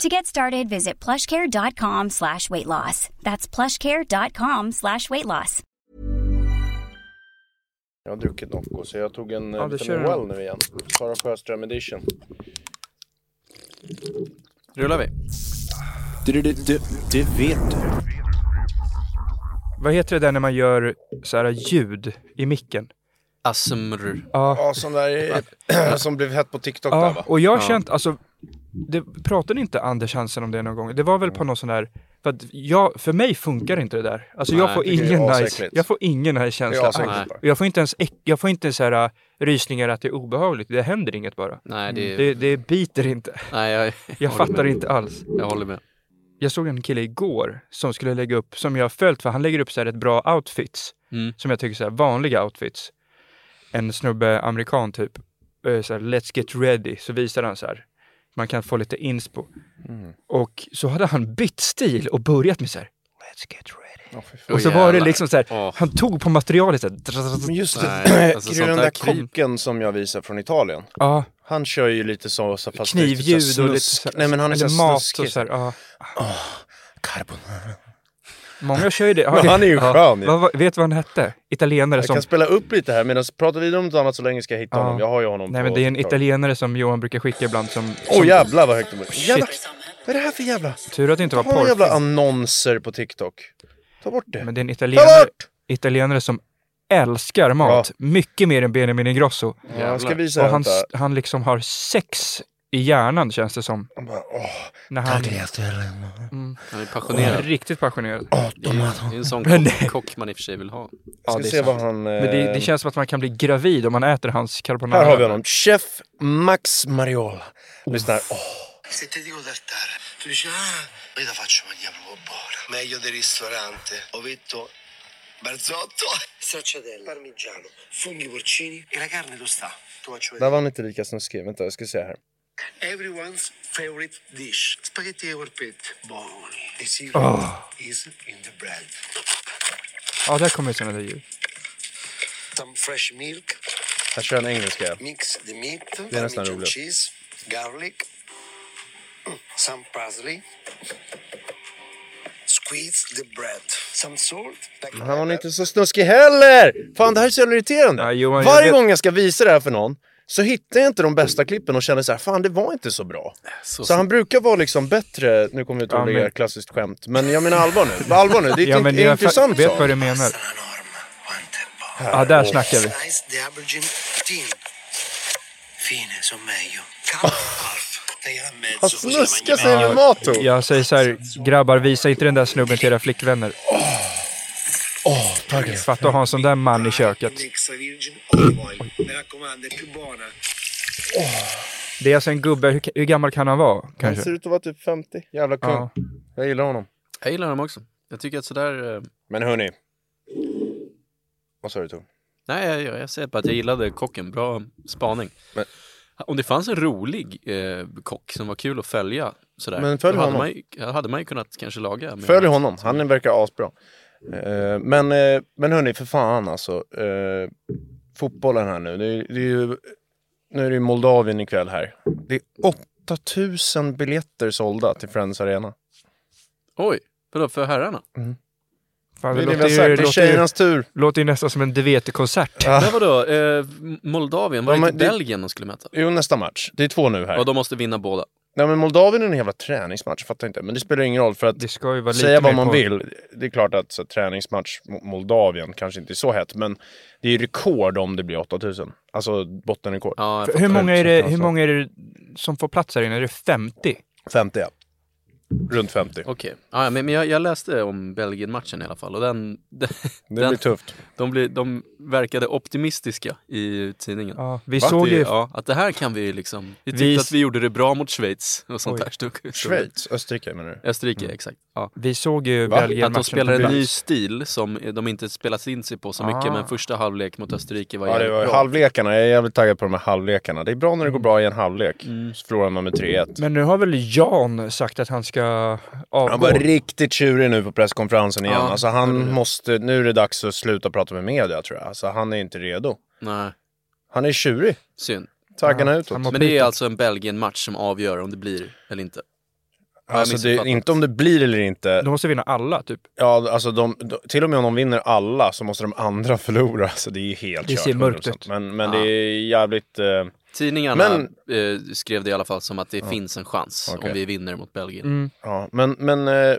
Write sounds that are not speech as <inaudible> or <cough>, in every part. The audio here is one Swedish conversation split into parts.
To get started, visit plushcare.com slash weight loss. That's plushcare.com slash weight loss. Jag har druckit Nocco så jag tog en Ja, du. Well nu igen. Sara Sjöström edition. Rullar vi? Du, du, du, du vet du. Vad heter det där när man gör så här ljud i micken? ASMR. Ja, Ja, sån där <clears throat> som blev hett på TikTok där ja va? och jag har Ja. känt, alltså, det, pratade inte Anders Hansen om det någon gång? Det var väl på någon sån där, för att jag, för mig funkar inte det där. Alltså jag Nej, får jag är ingen nice, jag får ingen nice känsla. Jag får inte ens, jag får inte så här äh, rysningar att det är obehagligt. Det händer inget bara. Nej, det, Det, det biter inte. nej jag, Jag håller fattar med. inte alls. Jag håller med. Jag såg en kille igår som skulle lägga upp, som jag har följt för han lägger upp så här ett bra outfits. Mm. Som jag tycker så här vanliga outfits. En snubbe, amerikan typ. Så här, Let's get ready. Så visar han så här. Man kan få lite inspo. Mm. Och så hade han bytt stil och börjat med så här. Let's get ready. Fan. Och så var det liksom så här. Åh. Han tog på materialet så här. Men just det, alltså alltså, den där kocken som jag visar från Italien. Ja, Han kör ju lite så, så fast knivljud lite så och lite snusk. så här, Nej men han är så mat snuskig. och så här. Ja. Carbonara. Många kör ju det. Men han är ju skön ju. Vad, vad, vet du vad han hette? Italienare Jag som... kan spela upp lite här medan pratar vidare om något annat så länge ska jag hitta Ja. honom. Jag har ju honom Nej men det är en TikTok. italienare som Johan brukar skicka ibland som... Åh som jävlar vad högt. Jävlar, Shit. vad är det här för jävla... Tur att det inte var Har jävla porrfilm. annonser på TikTok. Ta bort det. Men det är en Ta italienare, bort! italienare som älskar mat. Mycket mer än Benjamin Ingrosso. Ja, jag ska visa Och han, han liksom har sex i hjärnan känns det som. Han bara, åh, När han... Han är passionerad. Riktigt passionerad. åh, Det är ju- det är en sån <laughs> kock, kock man i och för sig vill ha. Jag ska se vad han... Men det, eh, det känns som att man kan bli gravid om man äter hans carbonara. Här har vi honom. Chef Max Mariola. Lyssna här. Åh. Se ti dico tartare, tu dici ah, io la faccio mangiare proprio buona. Meglio del ristorante. Ovetto, barzotto, stracciatella, parmigiano, funghi porcini e la carne tostata. Tu faccio Där vedere. var han inte lika snuskig. Vänta, jag ska se här. Everyone's favorite dish. Spaghetti e polpette. Buoni. The secret is in the bread. Ja, där kommer sådana där ljud. Some fresh milk. Här kör en engelska. Mix the meat. Det är nästan roligt. cheese. Garlic. Some parsley. Squeeze the bread. Some salt. black Han var inte så snuskig heller! Fan, det här är så irriterande. Ja, Johan, jag Varje vet- gång jag ska visa det här för någon så hittar jag inte de bästa klippen och känner så här, fan det var inte så bra. Så, Så han brukar vara liksom bättre, nu kommer jag ut Ja, att lägga men- klassiskt skämt, men jag menar allvar nu. Allvar nu, det är <laughs> Ja, men jag intressant vet sak. vad du menar. È buono. Ja, där snackar vi. Han snuskar sig med mat då. Jag säger så här, grabbar visa inte den där snubben till era flickvänner. Åh, tack. Fatta att ha en sån där man i köket. Di Mi raccomando, è più buona. Det är alltså en gubbe, hur, hur gammal kan han vara? Han Kanske? ser ut att vara typ 50. Jävla kung. Ja. Jag gillar honom. jag gillar dem också. Jag tycker att sådär... eh, Men hörni. Vad sa du Tor? Nej, jag, jag, jag säger bara att jag gillade kocken. Bra spaning. Men- Om det fanns en rolig eh, kock som var kul att följa sådär. Men följ hade honom. man, ju, hade man ju kunnat kanske laga. med- Följ honom, han verkar asbra. Eh, men, eh, men hörni, för fan alltså. Uh, fotbollen här nu. Det är, det är ju, nu är det ju Moldavien ikväll här. Det är 8000 biljetter sålda till Friends Arena. Oj, vadå för herrarna? Fan, Det det det låter ju, det är tjejernas tur. låter ju nästan som en DVT-konsert. Ja. Men vadå, eh, Moldavien, var Ja, det men inte det- Belgien de skulle möta? Jo, nästa match. Det är två nu här. Och de måste vinna båda. Nej, men Moldavien är en jävla träningsmatch, fattar inte. Men det spelar ingen roll för att Det ska ju vara lite säga vad man på- vill. Det är klart att så, träningsmatch mot Moldavien kanske inte är så hett, men det är ju rekord om det blir 8000. Alltså bottenrekord. Ja. Hur många, är det, Alltså. hur många är det som får plats här inne? Är det 50? 50 ja. Runt 50. Okej, ja, men, men jag, jag läste om Belgien-matchen i alla fall och den... <laughs> den Det blir tufft. De, blir, de verkade optimistiska i tidningen. Ja, vi Va? såg det, ju... ja, att det här kan vi liksom, vi tyckte Vi- att vi gjorde det bra mot Schweiz och sånt Oj. där. Schweiz, Österrike menar du? Österrike, exakt. Ja. Vi såg ju? Belgien Att de spelar en ny stil som de inte spelat in sig på så mycket, Ah. men första halvlek mot Österrike var Ja, jävligt var bra. halvlekarna. Jag är jävligt taggad på de här halvlekarna. Det är bra när det går bra i en halvlek. Mm. Så förlorar man med 3-1. Men nu har väl Jan sagt att han ska avgå? Han var riktigt tjurig nu på presskonferensen igen. Ja, alltså han det. måste, nu är det dags att sluta prata med media tror jag. Alltså han är inte redo. Nej, Han är tjurig. synd. Taggarna Ja, utåt. Men det är alltså en Belgien-match som avgör om det blir eller inte. Alltså det, inte om det blir eller inte. De måste vinna alla typ. Ja, alltså de, de, till och med om de vinner alla så måste de andra <laughs> förlora. Så det är helt Det kört, ser mörkt 100%. ut. Men, men Ja. det är jävligt... Eh, Tidningarna Men- eh, skrev det i alla fall som att det finns en chans Okej. om vi vinner mot Belgien. Mm. ja, men men eh,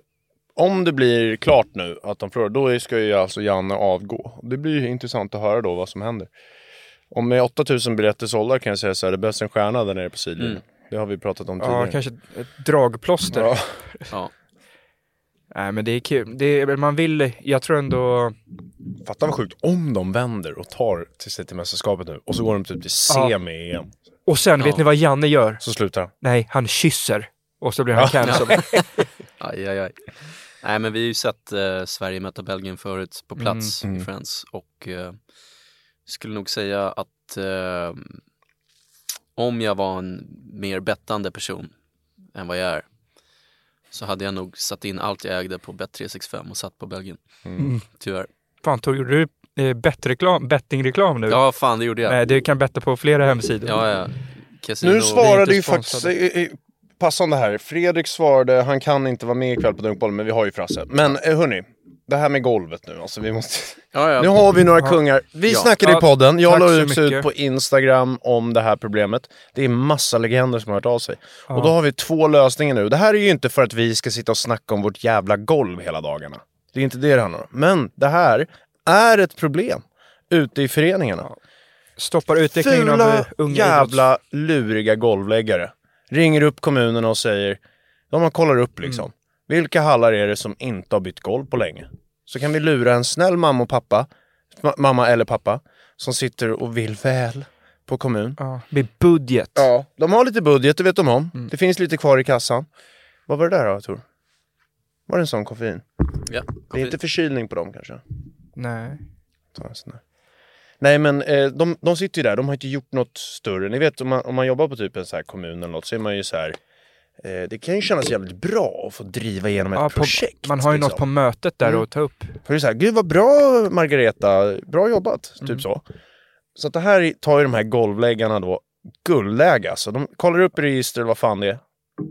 om det blir klart nu att de förlorar, då ska ju alltså Janne avgå. Det blir ju intressant att höra då vad som händer. Om med 8000 biljetter sålda kan jag säga så här, det behövs en stjärna där nere på sidlinjen. Mm. Det har vi pratat om Ja, tidigare. kanske ett- ett dragplåster. Ja. Ja. <laughs> Nej, men det är kul. Det är, man vill, jag tror ändå... Fatta vad sjukt om de vänder och tar till sig till mästerskapet nu och så går de typ till Ja. semi i EM. Och sen, Ja. vet ni vad Janne gör? Så slutar han. Nej, han kysser. Och så blir han cancelled. <laughs> Aj, aj, aj. Nej men vi har ju sett eh, Sverige möta Belgien förut på plats Mm. i Friends och eh, skulle nog säga att eh, om jag var en mer bettande person än vad jag är så hade jag nog satt in allt jag ägde på Bet365 och satt på Belgien. Mm. Tyvärr. Fan, tog du eh, bettreklam, bettingreklam nu? Ja fan det gjorde jag. Nej, du kan betta på flera hemsidor. Ja, ja. Casino. Nu svarade ju faktiskt, eh, eh, passande här, Fredrik svarade, han kan inte vara med ikväll på Dunkbollen, men vi har ju Frasse. Men eh, hörni, det här med golvet nu, alltså vi måste... Ja, ja. Nu har vi några kungar. Vi Ja. snackade i podden, jag la ut mycket. på Instagram om det här problemet. Det är massa legender som har hört av sig. Och då har vi två lösningar nu. Det här är ju inte för att vi ska sitta och snacka om vårt jävla golv hela dagarna. Det är inte det det handlar om. Men det här är ett problem ute i föreningarna. Stoppar utvecklingen av Fula eh, unga jävla luriga golvläggare. Ringer upp kommunerna och säger, de har kollar upp liksom. Mm. Vilka hallar är det som inte har bytt golv på länge? Så kan vi lura en snäll mamma och pappa, ma- mamma eller pappa, som sitter och vill väl på kommun. Ja, med budget. Ja, de har lite budget, det vet de om. Mm. Det finns lite kvar i kassan. Vad var det där då, Tor? Var det en sån koffein? Ja, Det är inte förkylning på dem kanske? Nej. Ta en sån där. Nej men eh, de, de sitter ju där, de har inte gjort något större. Ni vet om man, om man jobbar på typ en så här kommun eller något så är man ju så här. Eh, det kan ju kännas jävligt bra att få driva igenom ett Ja, på, projekt. man har ju något på liksom. mötet där Mm. att ta upp. För det är så här, gud vad bra Margareta, bra jobbat. Mm. Typ så. Så att det här tar ju de här golvläggarna då guldläge alltså. De kollar upp i register vad fan det är.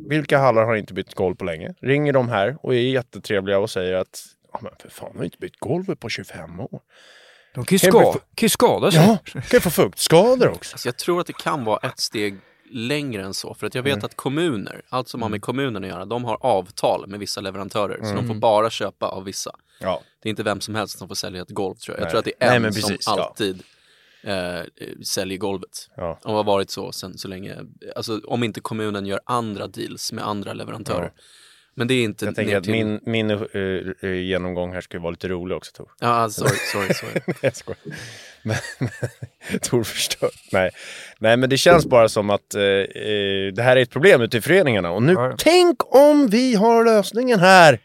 Vilka hallar har inte bytt golv på länge? Ringer de här och är jättetrevliga och säger att ja men för fan, har inte bytt golvet på 25 år. De kan ju, Kan ska, kan ju skada sig. Ja, kan ju få fuktskador också. Alltså jag tror att det kan vara ett steg längre än så. För att jag vet Mm. att kommuner, allt som har med kommunen att göra, de har avtal med vissa leverantörer. Så Mm. de får bara köpa av vissa. Ja. Det är inte vem som helst som får sälja ett golv tror jag. Jag Nej. tror att det är Nej, en men som precis, ja. alltid eh, säljer golvet. Ja. Och har varit så sen så länge. Alltså om inte kommunen gör andra deals med andra leverantörer. Men det är inte Jag tänker att till... min, min eh, eh, genomgång här ska ju vara lite rolig också Tor. Ja, alltså, sorry, sorry, sorry. <laughs> Nej, jag skojar. Men, <laughs> Tor förstör. Nej. Nej, men det känns bara som att eh, det här är ett problem ute i föreningarna. Och nu, ja. tänk om vi har lösningen här!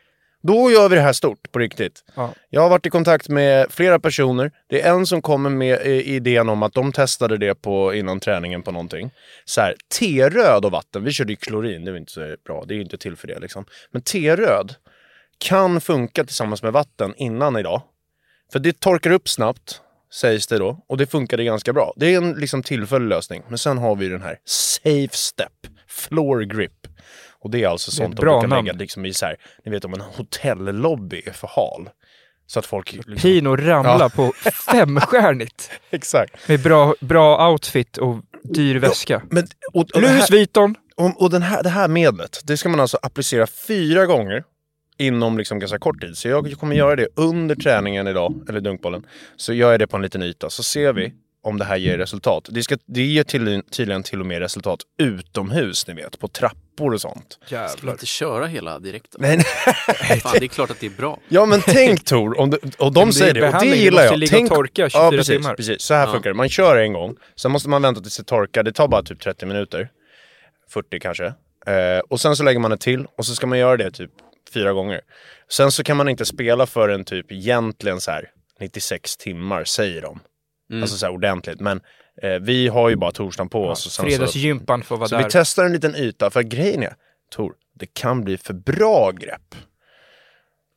Då gör vi det här stort på riktigt. Ja. Jag har varit i kontakt med flera personer. Det är en som kommer med eh, idén om att de testade det på, innan träningen på någonting. Så här, teröd och vatten. Vi körde ju klorin, det är inte så bra. Det är ju inte till för det liksom. Men teröd kan funka tillsammans med vatten innan idag. För det torkar upp snabbt, sägs det då. Och det funkade ganska bra. Det är en liksom tillfällig lösning. Men sen har vi den här Safe Step, Floor Grip. Och det är alltså Det är sånt de brukar namn. lägga liksom i så här, ni vet om en hotellobby är för hal. Så att folk... Liksom, Pino ramlar Ja. på femstjärnigt. <laughs> exakt. Med bra, bra outfit och dyr väska. Men, och, Louis Vuitton. och, och den här, det här medlet, det ska man alltså applicera fyra gånger inom liksom ganska kort tid. Så jag kommer göra det under träningen idag, eller dunkbollen. Så gör jag det på en liten yta, så ser vi om det här ger resultat. Det, ska, det ger till, tydligen till och med resultat utomhus, ni vet. På trappor trappor och sånt. Ska man Jävlar. inte köra hela direkt då? Nej, nej. Fan, det är klart att det är bra. Ja men tänk Tor, om du, och de säger det, och det gillar jag. ligga Tänk, och torka 24 ja, precis, timmar. precis. Så här Ja. funkar det. Man kör en gång, sen måste man vänta tills det torkar. Det tar bara typ 30 minuter. 40 kanske. Eh, och sen så lägger man det till och så ska man göra det typ fyra gånger. Sen så kan man inte spela förrän typ egentligen så här 96 timmar säger de. Mm. Alltså så här ordentligt. Men eh, vi har ju bara torsdagen på oss. Och sen så, Fredagsgympan får vara så där. vi testar en liten yta. För grejen är, Tor, det kan bli för bra grepp.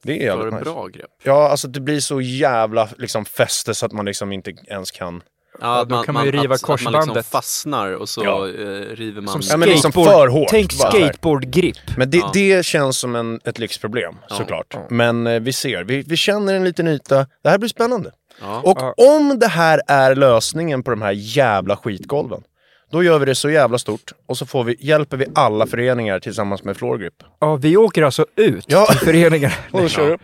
Det är jävligt nice. bra grepp? Ja, alltså det blir så jävla liksom fäste så att man liksom inte ens kan... Ja, då kan man ju riva att, att man liksom korsbandet. fastnar och så Ja. eh, river man... Som Ja, men liksom skateboard- för hårt. Tänk skateboardgrip. Men det, Ja. det känns som en, ett lyxproblem såklart. Men eh, vi ser, vi, vi känner en liten yta. Det här blir spännande. Ja. Och Ja. om det här är lösningen på de här jävla skitgolven, då gör vi det så jävla stort och så får vi, hjälper vi alla föreningar tillsammans med Floorgrip. Ja, vi åker alltså ut Ja. till föreningar. <laughs> Och kör upp.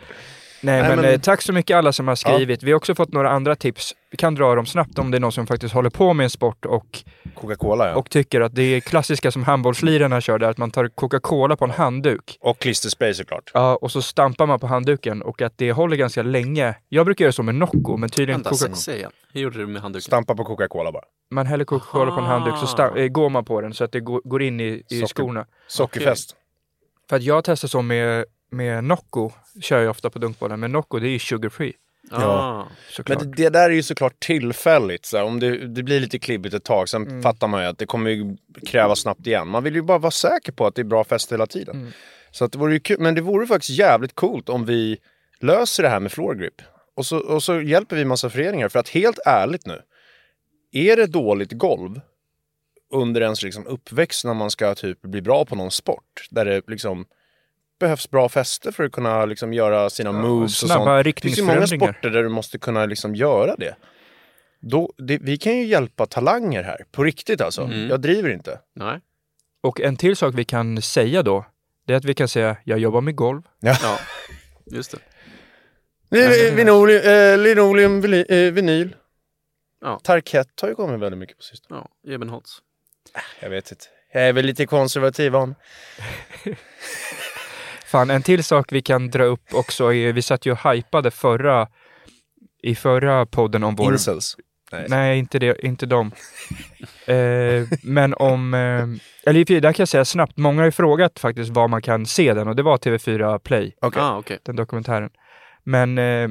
Nej, Nej, men, men- eh, tack så mycket alla som har skrivit. Vi har också fått några andra tips. Vi kan dra dem snabbt om det är någon som faktiskt håller på med en sport och, Coca-Cola ja. Och, och tycker att det är klassiska som handbollslirarna kör där, att man tar Coca-Cola på en handduk. klisterspray såklart. Ja, och så stampar man på handduken och att det håller ganska länge. Jag brukar göra så med Nocco, men tydligen Vänta, Coca- igen. Hur gjorde du med handduken? Stampa på Coca-Cola bara. man häller Coca-Cola på en handduk så sta- eh, går man på den så att det går, går in i, i Socker. skorna. Sockerfest. För att jag testar så med, med Nocco, kör jag ofta på dunkbollen, men Nocco det är ju sugar free. Ah. Såklart. Men det, det där är ju såklart tillfälligt. Så här, om det, det blir lite klibbigt ett tag, sen Mm. fattar man ju att det kommer ju krävas snabbt igen. Man vill ju bara vara säker på att det är bra fest hela tiden. Mm. Så att det vore ju kul. Men det vore faktiskt jävligt coolt om vi löser det här med floor grip. Och så, och så hjälper vi massa föreningar. För att helt ärligt nu, är det dåligt golv under ens liksom uppväxt när man ska typ bli bra på någon sport, där det liksom behövs bra fäste för att kunna liksom göra sina moves och sånt. Det finns ju många sporter där du måste kunna liksom göra det. Då, det. Vi kan ju hjälpa talanger här, på riktigt alltså. Mm. Jag driver inte. Nej. Och en till sak vi kan säga då, det är att vi kan säga jag jobbar med golv. Ja, just det. Li- Linoleum, eh, linoleum eh, vinyl. Ja. Tarkett har ju kommit väldigt mycket på sistone. Ja, Ebenholts. Jag vet inte. Jag är väl lite konservativ om. <laughs> Fan, en till sak vi kan dra upp också är, vi satt ju och hypade förra, i förra podden om vår... Incels. Nej. Nej, inte, det, inte dem. <laughs> eh, men om, eh, eller där kan jag säga snabbt, många har ju frågat faktiskt var man kan se den och det var TV4 Play, Okej. Ah, okej. den dokumentären. Men eh,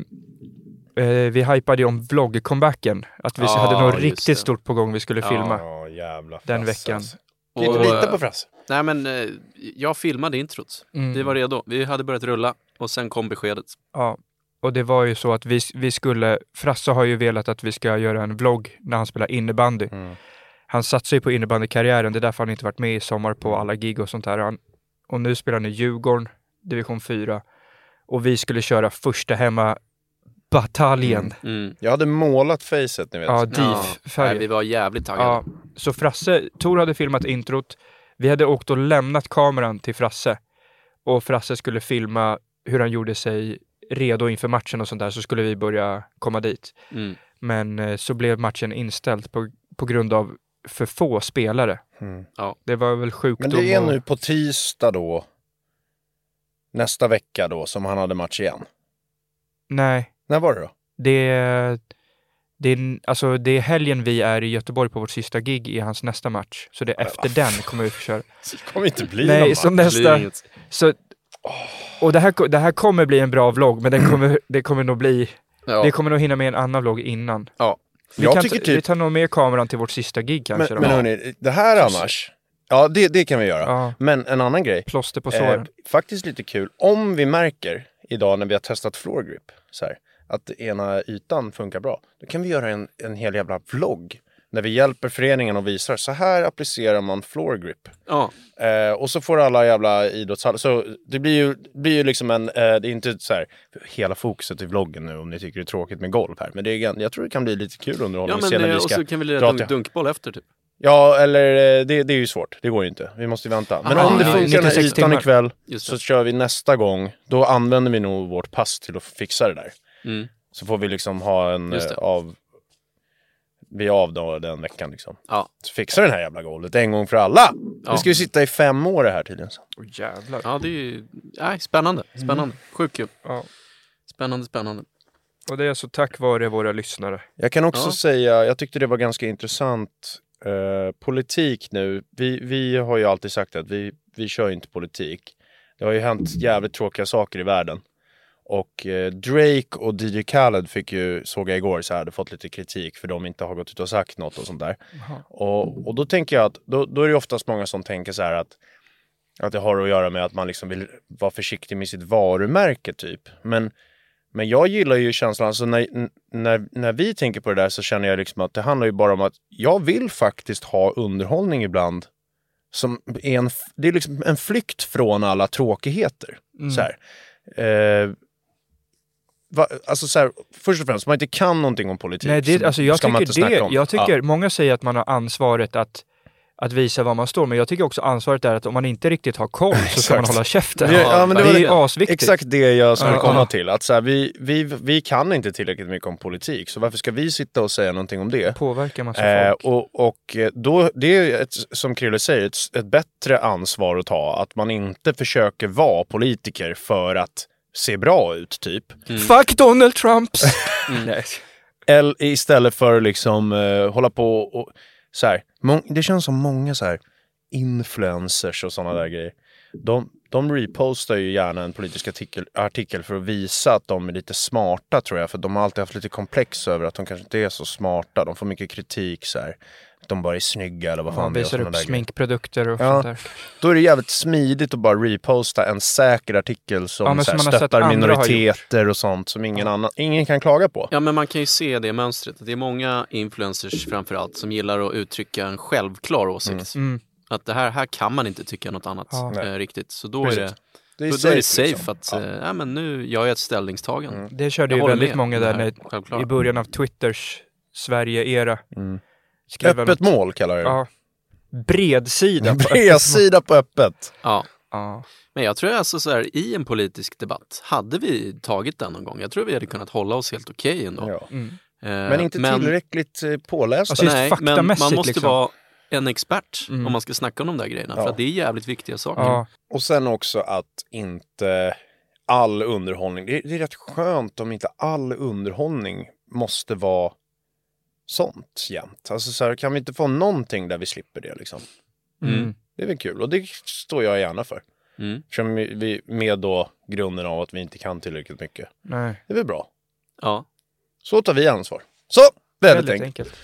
eh, vi hypade ju om vlogg-comebacken, att vi Ja, hade något riktigt det. stort på gång vi skulle filma. Jävla Den veckan. Alltså. Kan inte Och, lita på Frasse. Nej men eh, jag filmade introt. Mm. Vi var redo. Vi hade börjat rulla och sen kom beskedet. Ja, och det var ju så att vi, vi skulle, Frasse har ju velat att vi ska göra en vlogg när han spelar innebandy. Mm. Han satsar ju på innebandykarriären, det är därför han inte varit med i sommar på alla gig och sånt där. Han, och nu spelar han i Djurgården, division 4. Och vi skulle köra första hemma bataljen. Mm. Jag hade målat facet, ni vet. Ja, Ja, DIF-färger. nej, vi var jävligt taggade. Ja, så Frasse, Tor hade filmat introt. Vi hade åkt och lämnat kameran till Frasse. Och Frasse skulle filma hur han gjorde sig redo inför matchen och sånt där, så skulle vi börja komma dit. Mm. Men eh, så blev matchen inställd på, på grund av för få spelare. Mm. Det var väl sjukdom Men det är nu på tisdag då, nästa vecka då, som han hade match igen. Nej, När var det då? det är, det, är, alltså, det är helgen vi är i Göteborg på vårt sista gig i hans nästa match. Så det är efter den kommer vi köra. <laughs> Det kommer inte bli någon Nej, match. som Det nästa... Så, och det här, det här kommer bli en bra vlogg, men den <clears throat> kommer, det kommer nog bli... Ja. Vi kommer nog hinna med en annan vlogg innan. Ja. Vi, Jag kan, tycker ta- typ- vi tar nog med kameran till vårt sista gig kanske. Men, då. men hörni, det här annars, ja det, det kan vi göra. ja, Men en annan grej, plåster på eh, såren. faktiskt lite kul, om vi märker idag när vi har testat floor grip, så här, att ena ytan funkar bra, då kan vi göra en, en hel jävla vlogg. När vi hjälper föreningen och visar, så här applicerar man floor grip. Ja. Eh, och så får alla jävla idrottshallar, så det blir ju, blir ju liksom en, eh, det är inte så här, hela fokuset i vloggen nu om ni tycker det är tråkigt med golf här. Men det är, jag tror det kan bli lite kul underhållning Ja men när vi och ska så kan vi lira till- dunk, dunkboll efter typ. Ja, eller eh, det, det är ju svårt. Det går ju inte. Vi måste vänta. Men Aha, om det funkar den här 96 ytan ikväll så kör vi nästa gång. Då använder vi nog vårt pass till att fixa det där. Mm. Så får vi liksom ha en eh, av... bli av då den veckan liksom. Ja. Så fixar vi det här jävla golvet en gång för alla. Ja. Vi ska ju sitta i fem år det här tydligen. Åh jävlar. Ja, det är ju nej, spännande. Spännande. Sjukt kul. Ja. Spännande, spännande. Och det är så tack vare våra lyssnare. Jag kan också Ja. säga, jag tyckte det var ganska intressant. Eh, politik nu, vi, vi har ju alltid sagt att vi, vi kör ju inte politik. Det har ju hänt jävligt tråkiga saker i världen. Och eh, Drake och DJ Khaled fick ju, såg jag igår, så här, hade fått lite kritik för de inte har gått ut och sagt något och sånt där. Och, och då tänker jag att, då, då är det oftast många som tänker så här att att det har att göra med att man liksom vill vara försiktig med sitt varumärke typ. Men, men jag gillar ju känslan, alltså när, när, när vi tänker på det där så känner jag liksom att det handlar ju bara om att jag vill faktiskt ha underhållning ibland. Som är en, det är liksom en flykt från alla tråkigheter. Mm. Så här. Eh, va, alltså så här, först och främst, man inte kan någonting om politik Nej, det, så alltså jag ska man inte tycker, snacka det, om jag tycker Ja. många säger att man har ansvaret att, att visa var man står, men jag tycker också ansvaret är att om man inte riktigt har koll så ska man hålla käften. Ja, ja, men det det, är det- asviktigt. Exakt det jag skulle komma till. Att så här, vi, vi, vi kan inte tillräckligt mycket om politik, så varför ska vi sitta och säga någonting om det? Påverkar massa Eh, folk. och och eh, då, det är ett, som Krille säger, ett, ett bättre ansvar att ta. Att man inte försöker vara politiker för att se bra ut, typ. Fuck Donald Trumps! <laughs> Mm. Eller istället för liksom eh, hålla på och så här. Det känns som många så här influencers och sådana där grejer. De, de repostar ju gärna en politisk artikel, artikel för att visa att de är lite smarta tror jag. För de har alltid haft lite komplex över att de kanske inte är så smarta. De får mycket kritik så här. De bara är snygga eller vad fan Man det är. och visar upp sminkprodukter och Ja. sånt där. Då är det jävligt smidigt att bara reposta en säker artikel som, Ja, men så här, som man har sett stöttar minoriteter och sånt som ingen, annan, ingen kan klaga på. Ja, men man kan ju se det mönstret. Det är många influencers framförallt som gillar att uttrycka en självklar åsikt. Mm. Att det här, här kan man inte tycka något annat Ja. eh, riktigt. Så då är Precis. det, Det då, då är det safe liksom. att, Ja. ja. men nu gör jag ett ställningstagande. Mm. Det körde Jag ju väldigt med många där här, när, i början av Twitters Sverige-era. Mm. Skrev Öppet något- mål kallar jag det. Ja. Bredsida. på. Bredsida på öppet. Ja. Ja. Men jag tror alltså så här, i en politisk debatt, hade vi tagit den någon gång, jag tror vi hade kunnat hålla oss helt okej ändå. Ja. Mm. Eh, Men inte tillräckligt eh, pålästa. Alltså, Nej, men man måste liksom. vara en expert Mm. om man ska snacka om de där grejerna. Ja. För att det är jävligt viktiga saker. Ja. Och sen också att inte all underhållning, det är, det är rätt skönt om inte all underhållning måste vara sånt jämt. Alltså så här, kan vi inte få någonting där vi slipper det liksom? Mm. Det är väl kul och det står jag gärna för. Mm. Vi- vi, med då grunden av att vi inte kan tillräckligt mycket. Nej. Det är väl bra. Ja. Så tar vi ansvar. Så, väldigt, Väldigt enkelt. enkelt.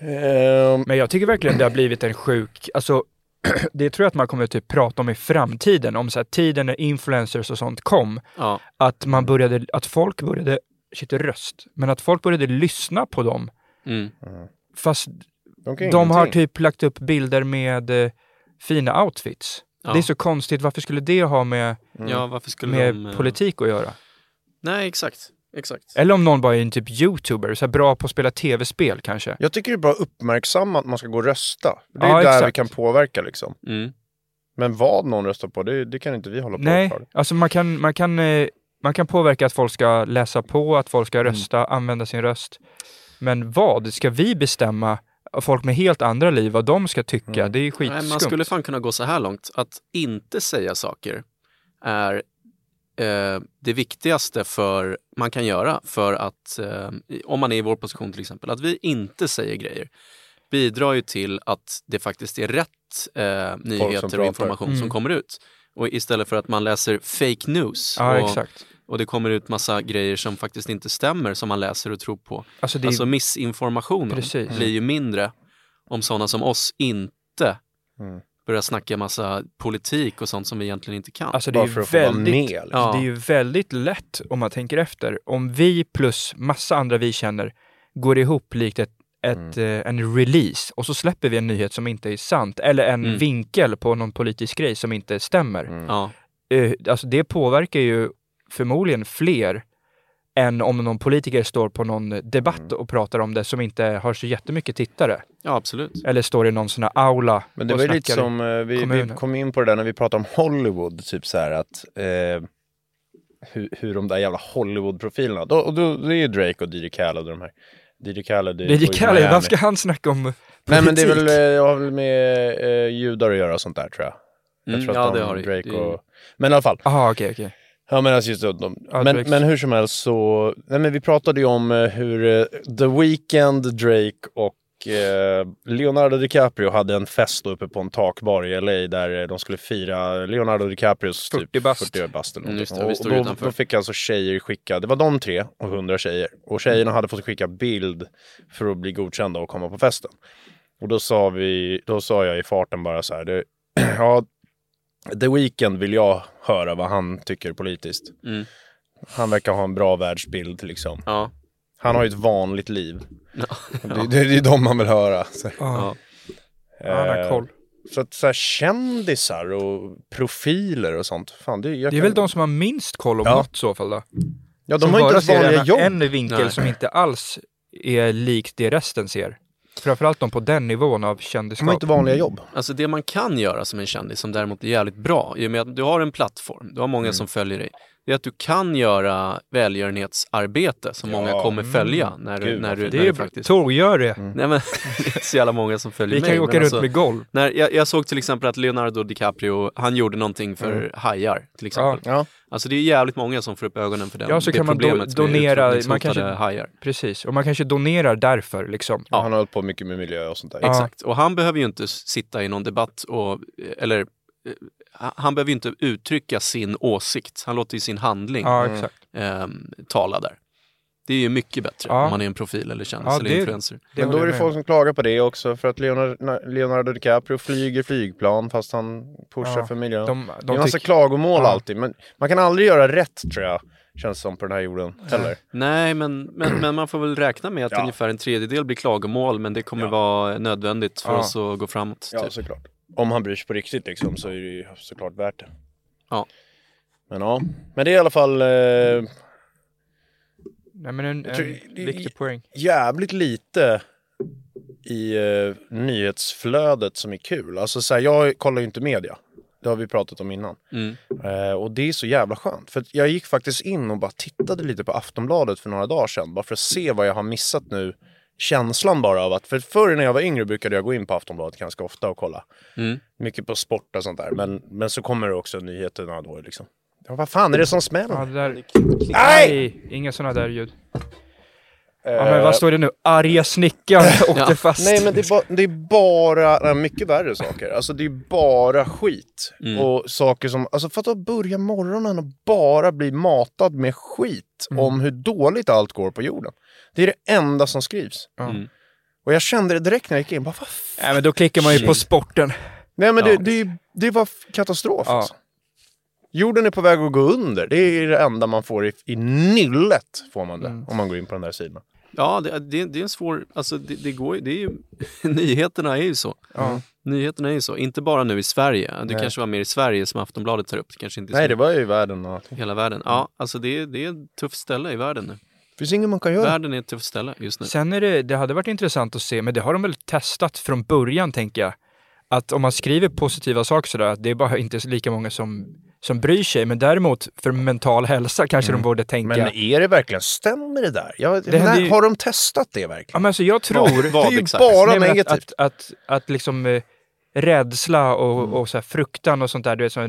Ehm, Men jag tycker verkligen det har blivit en sjuk, alltså <clears throat> det tror jag att man kommer typ prata om i framtiden, om så här tiden när influencers och sånt kom, ja. att man började, att folk började, shit röst, men att folk började lyssna på dem. Mm. Fast de, de har typ lagt upp bilder med eh, fina outfits. Ja. Det är så konstigt, varför skulle det ha med, ja, varför skulle med de... eh, politik att göra? Nej, exakt. Exakt. Eller om någon bara är en typ youtuber, så här bra på att spela tv-spel kanske. Jag tycker det är bra att uppmärksamma att man ska gå och rösta. Det är Ja, där vi exakt. kan påverka liksom. Mm. Men vad någon röstar på, det, det kan inte vi hålla på Nej, för. alltså man kan, man kan, eh, man kan påverka att folk ska läsa på, att folk Mm. ska rösta, använda sin röst. Men vad? Ska vi bestämma, folk med helt andra liv, vad de ska tycka? Mm. Det är Nej, man skitskumt. skulle fan kunna gå så här långt. Att inte säga saker är eh, det viktigaste för man kan göra för att, eh, om man är i vår position till exempel, att vi inte säger grejer bidrar ju till att det faktiskt är rätt eh, nyheter och information som Mm. kommer ut. Och istället för att man läser fake news Ja, och, exakt. och det kommer ut massa grejer som faktiskt inte stämmer som man läser och tror på. Alltså är, Alltså missinformationen Precis. blir ju mindre om sådana som oss inte Mm. börjar snacka massa politik och sånt som vi egentligen inte kan. alltså det är ju väldigt, med. Liksom. Ja. det är ju väldigt lätt om man tänker efter. Om vi plus massa andra vi känner går ihop likt ett, ett, Mm. eh, en release och så släpper vi en nyhet som inte är sant eller en Mm. vinkel på någon politisk grej som inte stämmer. Mm. ja. eh, alltså det påverkar ju förmodligen fler än om någon politiker står på någon debatt Mm. och pratar om det som inte har så jättemycket tittare. ja, absolut. Eller står i någon sån här aula Men det och var lite som, eh, vi, vi kom in på det där när vi pratade om Hollywood, typ så här att eh, hur, hur de där jävla Hollywood-profilerna, då, och då, det är ju Drake och DJ Khaled och de här. DJ Khaled. DJ Khaled, vad ska han snacka om Nej men det är väl, politik? eh, jag har väl med eh, judar att göra och sånt där tror jag. Jag Mm, tror ja, att det de, har. Drake Det och... Men i alla fall. Jaha, okej, okej. Ja men alltså just de, Ja, men, Drakes. men hur som helst så, nej men vi pratade ju om eh, hur eh, The Weeknd, Drake och eh, Leonardo DiCaprio hade en fest uppe på en takbar i LA där eh, de skulle fira Leonardo DiCaprios 40 typ bast. 40 bast eller Mm, just det, och, då, då fick alltså tjejer skicka, det var de tre och 100 tjejer. Och tjejerna hade fått skicka bild för att bli godkända och komma på festen. Och då sa vi, då sa jag i farten bara så här, det, <clears throat> ja, The Weeknd vill jag höra vad han tycker politiskt. Mm. Han verkar ha en bra världsbild liksom. Ja. Han har ju ett vanligt liv. Ja. Det, det, det är de man vill höra. Så, Ja, Ja. han har eh, koll. så att så här, kändisar och profiler och sånt. Fan, det, jag Det är kan- väl de som har minst koll om Ja. något i så fall då? Ja, de som har inte ens ser vanliga en, jobb. en vinkel Nej. som inte alls är likt det resten ser. Framförallt de på den nivån av De kändisskap. har inte vanliga jobb. Alltså det man kan göra som en kändis som däremot är jävligt bra, i och med att du har en plattform, du har många som följer dig, det är att du kan göra välgörenhetsarbete som många Ja. kommer följa när du, Gud, när du. Det när är du faktiskt... Tor, gör det. Mm. Nej men <laughs> det är så jävla många som följer Vi mig. kan ju åka runt alltså, med golv. när jag, jag såg till exempel att Leonardo DiCaprio, han gjorde någonting för hajar till exempel. Ja. Alltså det är jävligt många som får upp ögonen för den, Ja, så det kan man do- problemet med donera- man kanske- hajar. Precis, och man kanske donerar därför liksom. Ja. Han har hållit på mycket med miljö och sånt där. Ja. Exakt, och han behöver ju inte sitta i någon debatt och, eller eh, han behöver ju inte uttrycka sin åsikt, han låter ju sin handling Ja, ehm, tala där. Det är ju mycket bättre Ja. om man är en profil eller kändis Ja, eller det- influencer. Det Men då är det folk som klagar på det också för att Leonardo, Leonardo DiCaprio flyger flygplan fast han pushar Ja. för miljön. om. det är De, en de massa klagomål Ja. alltid men man kan aldrig göra rätt tror jag. Känns som på den här jorden. Eller? Nej, men, men, men man får väl räkna med att Ja. ungefär en tredjedel blir klagomål, men det kommer Ja. vara nödvändigt för Ja. oss att gå framåt. Ja, typ. såklart. Om han bryr sig på riktigt liksom så är det ju såklart värt det. Ja. Men ja, men det är i alla fall eh, Nej, men en, en viktig poäng. jävligt lite i eh, nyhetsflödet som är kul. Alltså så här, jag kollar ju inte media. Det har vi pratat om innan. Mm. Eh, och det är så jävla skönt. För jag gick faktiskt in och bara tittade lite på Aftonbladet för några dagar sedan. Bara för att se vad jag har missat nu. Känslan bara av att, för förr när jag var yngre brukade jag gå in på Aftonbladet ganska ofta och kolla. Mm. Mycket på sport och sånt där. Men, men så kommer det också nyheterna då liksom. Ja, vad fan är det som smäller? Ja, det där... Nej! Nej! Inga sådana där ljud. Ja, men vad står det nu? Arga snickaren <laughs> åkte Ja. fast. Nej men det är, ba, det är bara, nej, mycket värre saker. Alltså det är bara skit. Mm. Och saker som, alltså för att börja morgonen och bara bli matad med skit Mm. om hur dåligt allt går på jorden. Det är det enda som skrivs. Ja. Mm. Och jag kände det direkt när jag gick in, bara vad fan? Nej, men då klickar man ju på sporten. Nej men Ja. det, det, det var katastrof Ja. alltså. Jorden är på väg att gå under. Det är det enda man får i, i nyllet, får man det. Mm. Om man går in på den där sidan. Ja, det, det, det är en svår, alltså det, det går det är ju, <laughs> nyheterna är ju så. Ja. Nyheterna är ju så, inte bara nu i Sverige. Du Nej. kanske var mer i Sverige som Aftonbladet tar upp, det kanske inte Nej, det var ju i världen och hela världen. Ja, alltså det, är- det är ett tufft ställe i världen nu. Det finns inget man kan göra. Världen är ett tufft ställe just nu. Sen är det, det hade varit intressant att se, men det har de väl testat från början tänker jag. Att om man skriver positiva saker sådär, att det är bara inte lika många som, som bryr sig. Men däremot för mental hälsa kanske de borde tänka. Men är det verkligen, stämmer det där? Jag, Det händer ju- Har de testat det Ja, verkligen? men alltså jag tror... Det är ju exakt? bara Nej, negativt. Att, att, att, att liksom eh, rädsla och, Mm. och så här fruktan och sånt där, du vet, så,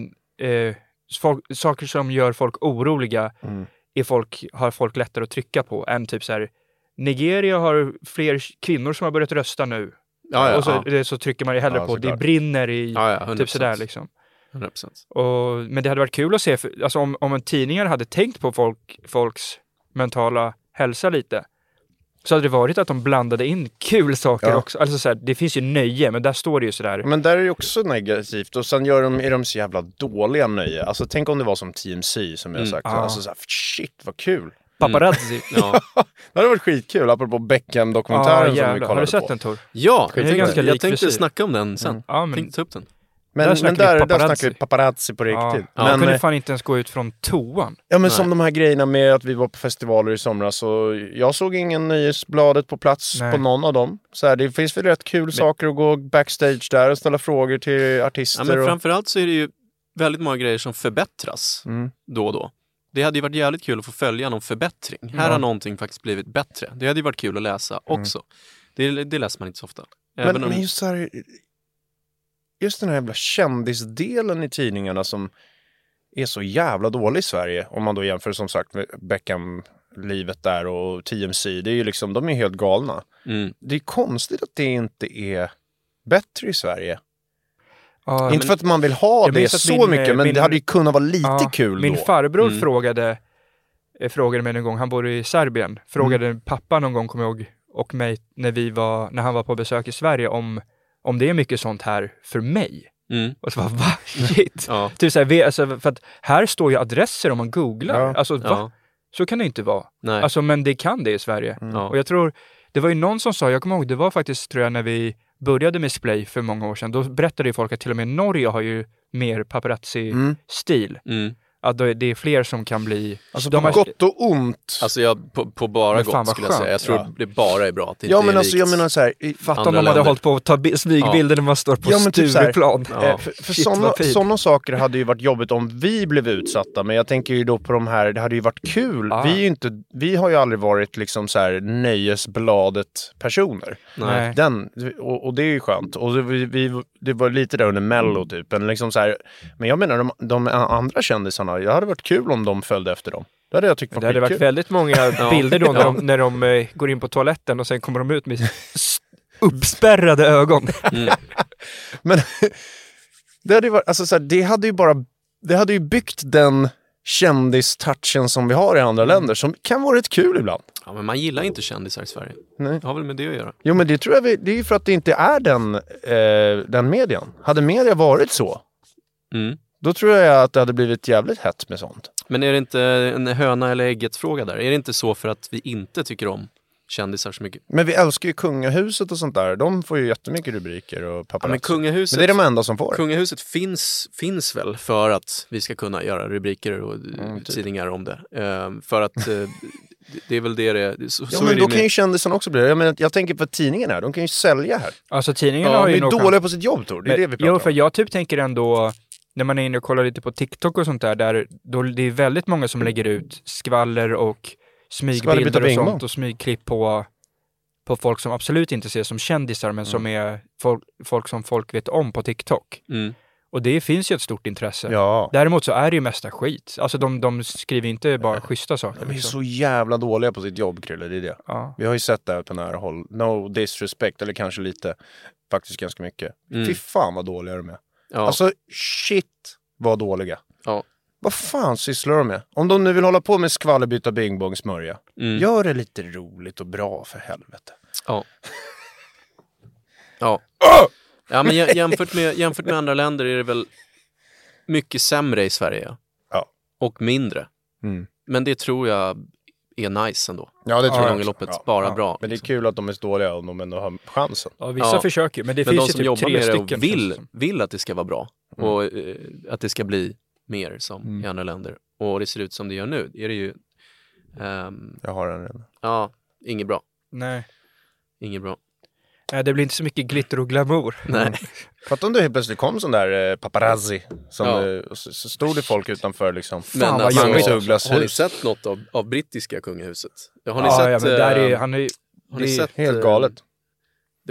eh, folk, saker som gör folk oroliga Mm. är folk, har folk lättare att trycka på än typ så här Nigeria har fler kvinnor som har börjat rösta nu. Ja, ja, och så, ja. så trycker man ju hellre Ja, på det brinner i ja, ja 100%. typ sådär liksom. 100%. Och, men det hade varit kul att se, för, alltså om, om en tidningar hade tänkt på folk, folks mentala hälsa lite, så hade det varit att de blandade in kul saker Ja. också. Alltså så här, det finns ju nöje, men där står det ju sådär. Men där är det också negativt och sen gör de, är de så jävla dåliga nöje. Alltså tänk om det var som TMC som jag Mm. sagt. Ja. Alltså så här, shit vad kul. Paparazzi. Ja, <laughs> Det hade varit skitkul apropå Beckham-dokumentären som vi kollade Har du sett på. den Tor? ja jag, jag tänkte frisyr. snacka om den sen. Ja, men, Tänkte ta upp den. Men Där där, snackar men vi där, där paparazzi. snackar vi paparazzi på ja. riktigt. Ja, men, kunde eh, fan inte ens gå ut från toan. ja men Nej. som de här grejerna med att vi var på festivaler i somras och jag såg ingen Nöjesbladet på plats Nej. på någon av dem. Så här, det finns väl rätt kul saker att gå backstage där och ställa frågor till Ja, artister. men och, framförallt så är det ju väldigt många grejer som förbättras mm. då och då. Det hade ju varit jävligt kul att få följa någon förbättring. Här Ja. har någonting faktiskt blivit bättre. Det hade ju varit kul att läsa också. Det, det läser man inte så ofta. Även Men, om, men just så här, just den här jävla kändisdelen i tidningarna som är så jävla dålig i Sverige. Om man då jämför som sagt med Beckham-livet där och TMC. Det är ju liksom, de är helt galna. mm, Det är konstigt att det inte är bättre i Sverige. Ja, inte men- för att man vill ha det så min, mycket, men min- det hade ju kunnat vara lite ja, kul Min då. farbror Mm. frågade, eh, frågade mig en gång, han bor i Serbien, frågade Mm. pappa någon gång, kommer jag ihåg, och mig när, vi var, när han var på besök i Sverige om, om det är mycket sånt här för mig. mm, Och så bara, va? <laughs> Shit. ja, Typ så här, alltså, för att här står ju adresser om man googlar. Ja. Alltså, va? ja, Så kan det inte vara. nej, Alltså, men det kan det i Sverige. ja, Och jag tror, det var ju någon som sa, jag kommer ihåg, det var faktiskt tror jag när vi började med Splay för många år sedan, då berättade ju folk att till och med Norge har ju mer paparazzi-stil. Mm. Att det är fler som kan bli... Alltså de på har- gott och ont. Alltså jag, på, på bara gott skulle jag säga. Jag tror Ja. det bara är bra att det ja inte men är alltså jag menar så här, i- Fatta om de hade länder. hållit på att ta bi- smygbilder när man står på Ja, men typ Stureplan. Ja. Eh, För, för sådana, saker hade ju varit jobbigt om vi blev utsatta. Men jag tänker ju då på de här, det hade ju varit kul. Ah. Vi, är ju inte, vi har ju aldrig varit liksom så här nöjesbladet-personer. Nej. Den, och, och det är ju skönt. Och vi, vi, det var lite där under mello typ. Men, liksom så här, men jag menar de, de andra kändisarna, det hade varit kul om de följde efter dem. Det hade jag tyckt var Det hade varit skitkul. väldigt många <laughs> bilder då när, de, när de eh, går in på toaletten och sen kommer de ut med <laughs> uppspärrade ögon. Mm. <laughs> Men det hade ju varit, alltså så här, det hade ju bara, det hade ju byggt den kändistouchen som vi har i andra länder som kan vara rätt kul ibland. Ja, men man gillar inte kändisar i Sverige. Nej. Det har väl med det att göra. Jo men det tror jag, vi, det är ju för att det inte är den, eh, den median. Hade media varit så, Mm. då tror jag att det hade blivit jävligt hett med sånt. Men är det inte en höna eller ägget fråga där? Är det inte så för att vi inte tycker om kändisar så mycket? Men vi älskar ju kungahuset och sånt där. De får ju jättemycket rubriker och Ja, paparazzi. men kungahuset, men det är de enda som får. kungahuset finns, finns väl för att vi ska kunna göra rubriker och Mm, typ. tidningar om det. Ehm, för att eh, <laughs> det- är väl det det är. Så, Ja så men är då med- kan ju kändisarna också bli det. Jag, menar, jag tänker på tidningarna, de kan ju sälja här. Alltså tidningarna Ja, har De ju är nog... dåliga på sitt jobb Tor, det är det vi pratar jo, om. för jag typ tänker ändå, när man är inne och kollar lite på TikTok och sånt där, där då det är väldigt många som lägger ut skvaller och smygbilder och sånt och smygklipp på, på folk som absolut inte ses som kändisar, men som Mm. är folk, folk som folk vet om på TikTok. Mm. Och det finns ju ett stort intresse. Ja. Däremot så är det ju mesta skit. Alltså de, de skriver inte bara schyssta saker. De är liksom. så jävla dåliga på sitt jobb Krille, det är det. Ja. Vi har ju sett det här på nära håll. No disrespect, eller kanske lite. Faktiskt ganska mycket. Mm. Fy fan vad dåliga de är. Ja. Alltså shit vad dåliga. Ja. Vad fan sysslar de med? Om de nu vill hålla på med skvallerbytta bing bong smörja. Mm. Gör det lite roligt och bra för helvete. Ja. Ja. Ja, men jä- jämfört med, jämfört med andra länder är det väl mycket sämre i Sverige. ja. Och mindre. Mm. Men det tror jag är nice ändå. Ja det Ja, tror jag loppet. Ja. Bara Ja. bra. Men det är liksom. kul att de är så dåliga om de ändå har chansen. Ja, vissa Ja. försöker, men det Men finns de ju som typ jobbar tre med det och vill, vill att det ska vara bra Mm. och eh, att det ska bli mer som Mm. i andra länder. Och det ser ut som det gör nu. Är det ju, ehm, Jag har den redan. ja, inget bra. Nej. Inget bra. Nej, det blir inte så mycket glitter och glamour. <laughs> Nej. <laughs> Fattar om det helt plötsligt kom sån där eh, paparazzi. Som, Ja. eh, så, så stod det folk utanför liksom. Fan, vad alltså, jobbigt. Douglas har ni hus. sett något av, av brittiska kungahuset? Har ni ja, sett, ja, men där är, eh, han är, har ni det sett Helt galet.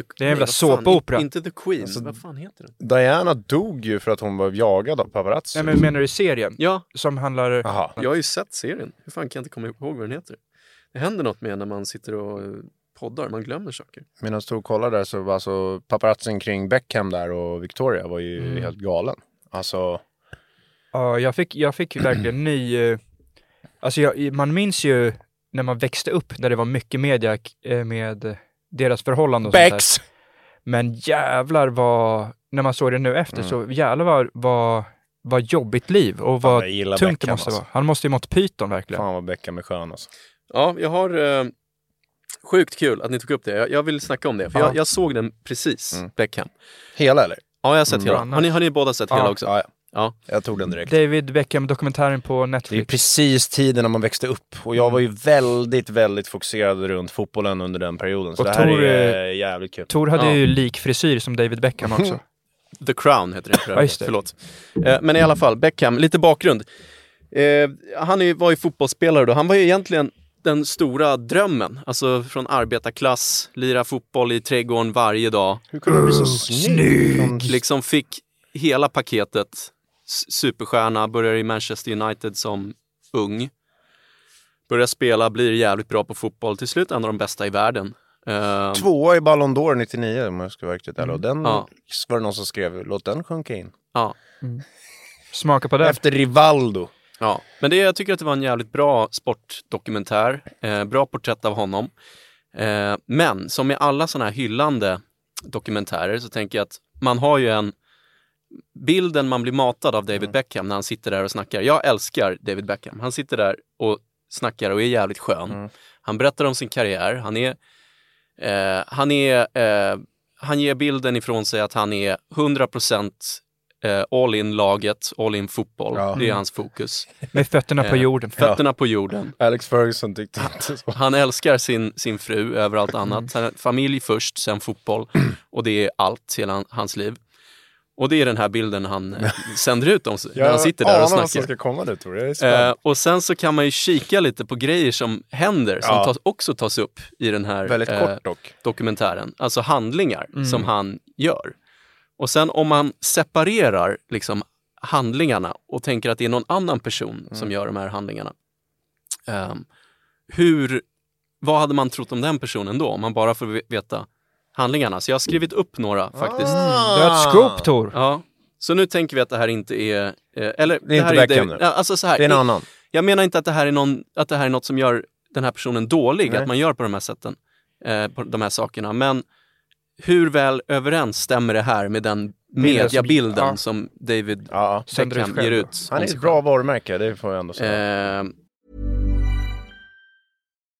The, Det är en jävla såpopera. in- Inte The Queen, Alltså, vad fan heter den? Diana dog ju för att hon var jagad av paparazzi. Nej, men menar du serien? Ja, Som handlar... Aha. jag har ju sett serien. Hur fan kan jag inte komma ihåg vad den heter? Det händer något med när man sitter och eh, poddar, man glömmer saker. Medan jag stod och kollade där så var alltså paparazzin kring Beckham där och Victoria var ju Mm. helt galen. Alltså, Ja, jag fick, jag fick ju verkligen ny... eh, Alltså jag, man minns ju när man växte upp, när det var mycket media eh, med deras förhållanden och sånt där. Men jävlar vad, när man såg det nu efter, Mm. så jävlar vad, vad, vad jobbigt liv och vad tungt det Beckham, måste alltså. vara. Han måste ju mått pyton verkligen. Fan vad Beckham är skön alltså. Ja, jag har eh, sjukt kul att ni tog upp det. Jag, jag vill snacka om det, för Ja. jag, jag såg den precis, Mm. Beckham. Hela eller? Ja, jag har sett Mm, hela. Har ni, har ni båda sett Ja. hela också? Ja, ja. Ja. Jag tog den direkt. David Beckham-dokumentären på Det är Netflix. precis tiden när man växte upp och jag var ju väldigt, väldigt fokuserad runt fotbollen under den perioden. Så Och det här Tor, är eh, jävligt kul. Tor hade Ja. ju likfrisyr som David Beckham också. <laughs> The Crown heter den för det. Förlåt. Eh, men i alla fall, Beckham, lite bakgrund. Eh, han var ju fotbollsspelare då. Han var ju egentligen den stora drömmen. Alltså från arbetarklass, lira fotboll i trädgården varje dag. Hur kunde du bli så snygg? Liksom fick hela paketet. Superstjärna, börjar i Manchester United som ung. Börjar spela, blir jävligt bra på fotboll. Till slut en av de bästa i världen. Eh, Tvåa i Ballon d'Or 99 om jag ska vara riktigt ärlig. Och den Ja. var det någon som skrev, låt den sjunka in. ja. Smaka på det. Efter Rivaldo. Ja, men det, jag tycker att det var en jävligt bra sportdokumentär. Eh, bra porträtt av honom. Eh, men som med alla sådana här hyllande dokumentärer så tänker jag att man har ju en bilden man blir matad av David Beckham när han sitter där och snackar. Jag älskar David Beckham. Han sitter där och snackar och är jävligt skön. Han berättar om sin karriär. Han är, eh, han är, eh, han ger bilden ifrån sig att han är 100% eh, all in laget, all in fotboll. Ja. Det är hans fokus. Med fötterna på Eh, jorden. Fötterna på jorden. Alex Ferguson tyckte inte så. <laughs> Han älskar sin, sin fru över allt annat. Han- Familj först, sen fotboll. Och det är allt, hela han- hans liv. Och det är den här bilden han eh, <laughs> sänder ut om när han sitter där och vad som snackar. ska komma nu Tor. Jag Eh, och sen så kan man ju kika lite på grejer som händer, som Ja. tas, också tas upp i den här Väldigt eh, kort dock. dokumentären. Alltså handlingar som han gör. Och sen om man separerar liksom handlingarna och tänker att det är någon annan person som gör de här handlingarna. Ehm, hur, vad hade man trott om den personen då? Om man bara får ve- veta handlingarna. Så jag har skrivit upp några faktiskt. Ah. Du har ett scoop Tor. Ja. Så nu tänker vi att det här inte är... Eh, eller, Det är inte här Beckham nu. Alltså så här, Det är en annan. jag menar inte att det här är, någon, att det här är något som gör den här personen dålig, Nej. att man gör på de här sätten, eh, på de här sakerna. Men hur väl överens stämmer det här med den Bilden som- mediabilden ja. som David Ja. Beckham ger ut? Han är ett bra varumärke, det får jag ändå säga. Eh,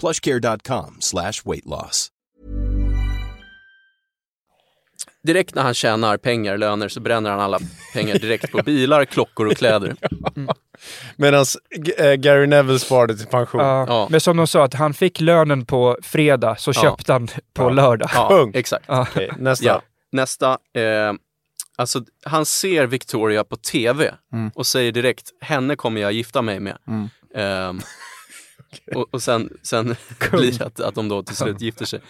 plushcare.com slash weight loss. direkt när han tjänar pengar, löner, så bränner han alla pengar direkt på bilar, klockor och kläder. <laughs> Medan äh, Gary Neville sparade till pension. Ja. Ja. Men som de sa, att han fick lönen på fredag så Ja. köpte han på lördag. Ja, Punkt. exakt. Okej, nästa. Ja. Nästa. Eh, alltså, han ser Victoria på TV och säger direkt, henne kommer jag gifta mig med. Ehm, <laughs> och, och sen, sen <laughs> blir det att, att de då till slut gifter sig.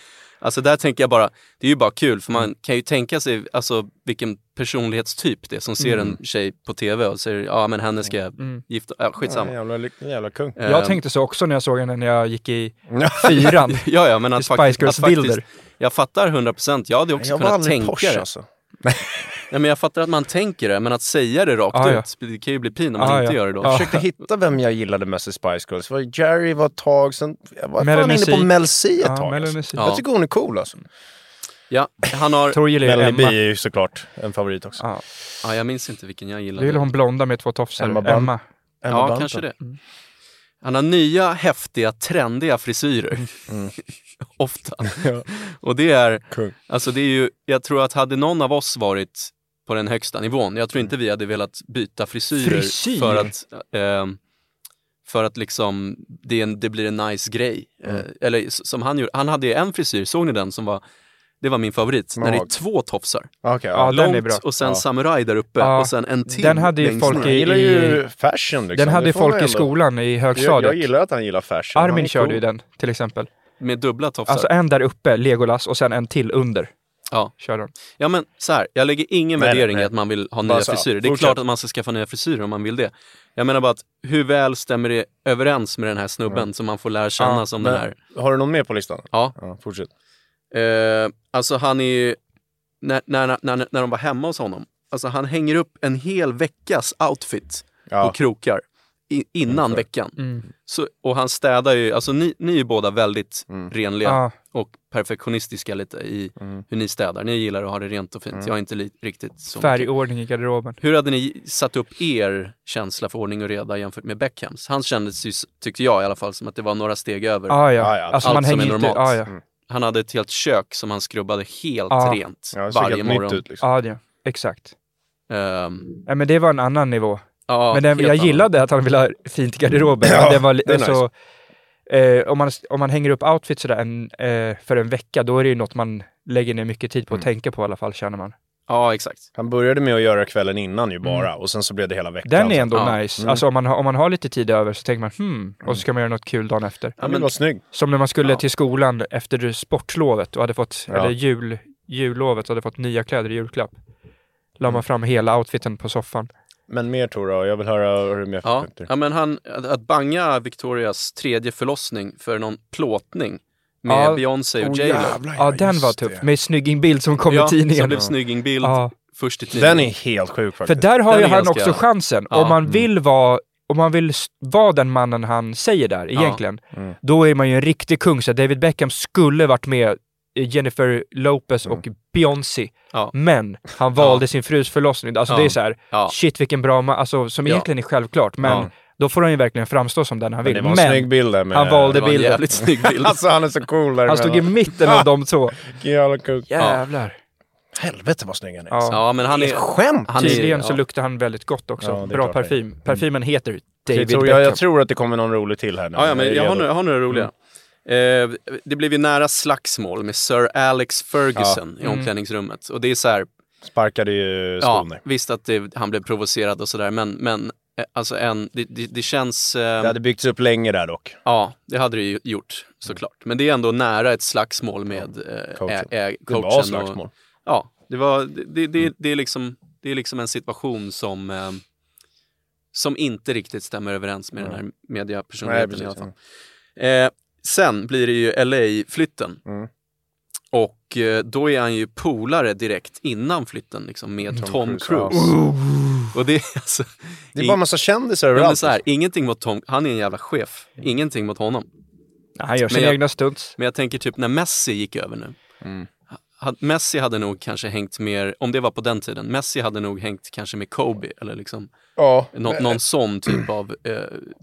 Alltså där tänker jag bara, det är ju bara kul för man kan ju tänka sig alltså, vilken personlighetstyp det är som ser en tjej på TV och säger ja men henne ska jag gifta, ja, Ja, skitsamma. jävla, jävla kung. Ehm, Jag tänkte så också när jag såg henne när jag gick i <laughs> fyran. Ja, ja, men att, Spice faktiskt, att Girls-bilder. faktiskt, jag fattar 100%, jag hade också Jag kunnat aldrig tänka Porsche det. alltså. Ja, men jag fattar att man tänker det, men att säga det rakt Ah, ja. ut, det kan ju bli pin om man Ah, inte ja. gör det då. Ja. Jag försökte hitta vem jag gillade mest i Spice Girls. Var Jerry var ett tag, sen jag var fan inne på. Mel C ett Ja, tag. Alltså. C. Ja. Jag tycker hon är cool alltså. Ja, han har, Tor gillar Melanie B Emma. är ju såklart en favorit också. Ja. ja, jag minns inte vilken jag Du gillade. gillar hon blonda med två tofsar. Emma Emma. Bunton. Emma Ja, Bunton. kanske det. Han har nya, häftiga, trendiga frisyrer. <laughs> <laughs> Ofta. Och det är, Kung. alltså det är ju, jag tror att hade någon av oss varit på den högsta nivån, jag tror inte vi hade velat byta frisyrer Frisyr? för att ehm, för att liksom det, en, det blir en nice grej. Eh, eller som han gjorde, han hade ju en frisyr, såg ni den som var, det var min favorit, när det är Mag. två tofsar. Okej, Ja, ja. den är Långt bra. och sen Ja. samuraj där uppe Ja. och sen en till Den hade ju folk. Jag i- gillar ju fashion liksom. Den hade folk i skolan i Jag, högstadiet. jag gillar att han gillar fashion. Armin körde cool. ju den till exempel. Med dubbla tofsar. Alltså en där uppe, Legolas, och sen en till under. Ja. Kör den. Ja men så här, jag lägger ingen Nej, värdering nej. i att man vill ha nya så här, frisyrer. Det är klart att man ska skaffa nya frisyrer om man vill det. Jag menar bara att hur väl stämmer det överens med den här snubben som man får lära känna Ja, som Men, den här? Har du någon mer på listan? Ja, Ja, fortsätt. eh, alltså han är ju, när, när, när, när de var hemma hos honom, alltså han hänger upp en hel veckas outfit Ja. på krokar innan Ungefär. veckan. Mm. Så, och han städar ju, alltså ni, ni är ju båda väldigt Mm. renliga Ja. och perfektionistiska lite i Mm. hur ni städar. Ni gillar att ha det rent och fint. Mm. Jag är inte li- riktigt så mycket. Färgordning i garderoben. Hur hade ni satt upp er känsla för ordning och reda jämfört med Beckhams? Han kändes ju, tyckte jag i alla fall, som att det var några steg över. Ah, ja. Ja, ja. Alltså, Allt man som hänger är normalt. Ah, ja. Mm. Han hade ett helt kök som han skrubbade helt Ja. rent Ja, det varje helt morgon. ut liksom. Ah, ja. Exakt. Ehm, Nej, men det var en annan nivå. Ja, men den, jag annan. gillade att han ville ha fint i garderoben. Ja, Men den var, det är alltså, eh, om, man, om man hänger upp outfit sådär en, eh, för en vecka, då är det ju något man lägger ner mycket tid på att Mm. tänka på i alla fall, känner man. Ja, exakt. Han började med att göra kvällen innan ju bara och sen så blev det hela veckan. Den är så- ändå Ja. nice. Mm. Alltså om man, har, om man har lite tid över så tänker man hmm, och så ska man göra något kul dagen efter. Vill vara snygg. Som när man skulle Ja. till skolan efter sportlovet och hade fått, Ja. eller jul, jullovet och hade fått nya kläder i julklapp. La Mm. man fram hela outfiten på soffan. Men mer Tora, jag vill höra hur du mer Ja, ja men han, att banga Victorias tredje förlossning för någon plåtning med Ja. Beyoncé och Oh, J Lo. jävlar, Ja, den var det. tuff. Med snyggingbild som kom Ja, i tidningen. som blev snyggingbild Ja. först i tidningen. Den är helt sjuk För faktiskt. där har Den ju han ganska- också chansen. Ja. Om man Mm. vill vara om man vill vara den mannen han säger där egentligen, Mm. då är man ju en riktig kung. Så David Beckham skulle varit med Jennifer Lopez och Beyoncé. Ja. Men han valde sin frus förlossning. Alltså Ja. det är så här, Ja. shit vilken bra man, alltså som Ja. egentligen är självklart. Men Ja. då får han ju verkligen framstå som den han Men vill. det var en Men snygg bild där med... han valde bilden. jävligt snygg bild. <laughs> Alltså han är så cool där han stod i mitten av de två. <laughs> Jävlar. Helvete vad snygg han är. Ja. Ja, men han är... ett skämt! Han är- Tydligen så ja. luktar han väldigt gott också. Ja, Bra parfym. Parfymen heter Jag David tror, Beckham. jag, jag tror att det kommer någon rolig till här nu. Ja, ja, men är jag har, några- jag har några roliga. Eh, det blev ju nära slagsmål med Sir Alex Ferguson i Mm. omklädningsrummet. Och det är så här, Sparkade ju ja, skon där. visst att det, han blev provocerad och sådär, men, men eh, alltså en, det, det, det känns... Eh, Det hade byggts upp länge där dock. Ja, det hade det ju gjort såklart. Men det är ändå nära ett slagsmål med eh, Coachen. ä, ä, Det var och- slagsmål. Ja, det, var, det, det, det, är liksom, det är liksom en situation som, eh, som inte riktigt stämmer överens med den här Nej, mediapersonligheten precis. i alla fall. Eh, sen blir det ju LA-flytten. Mm. Och eh, då är han ju polare direkt innan flytten liksom, med Tom, Tom Cruise. Cruise, Och det är alltså... Det är bara en massa kändisar Ja, men överallt. så här, ingenting mot Tom, han är en jävla chef. Ingenting mot honom. Han gör sina Men jag- egna stunts. Men jag tänker typ när Messi gick över nu. Mm. Ha- Messi hade nog kanske hängt mer, om det var på den tiden, Messi hade nog hängt kanske med Kobe eller liksom Ja, nå, någon sån typ av eh,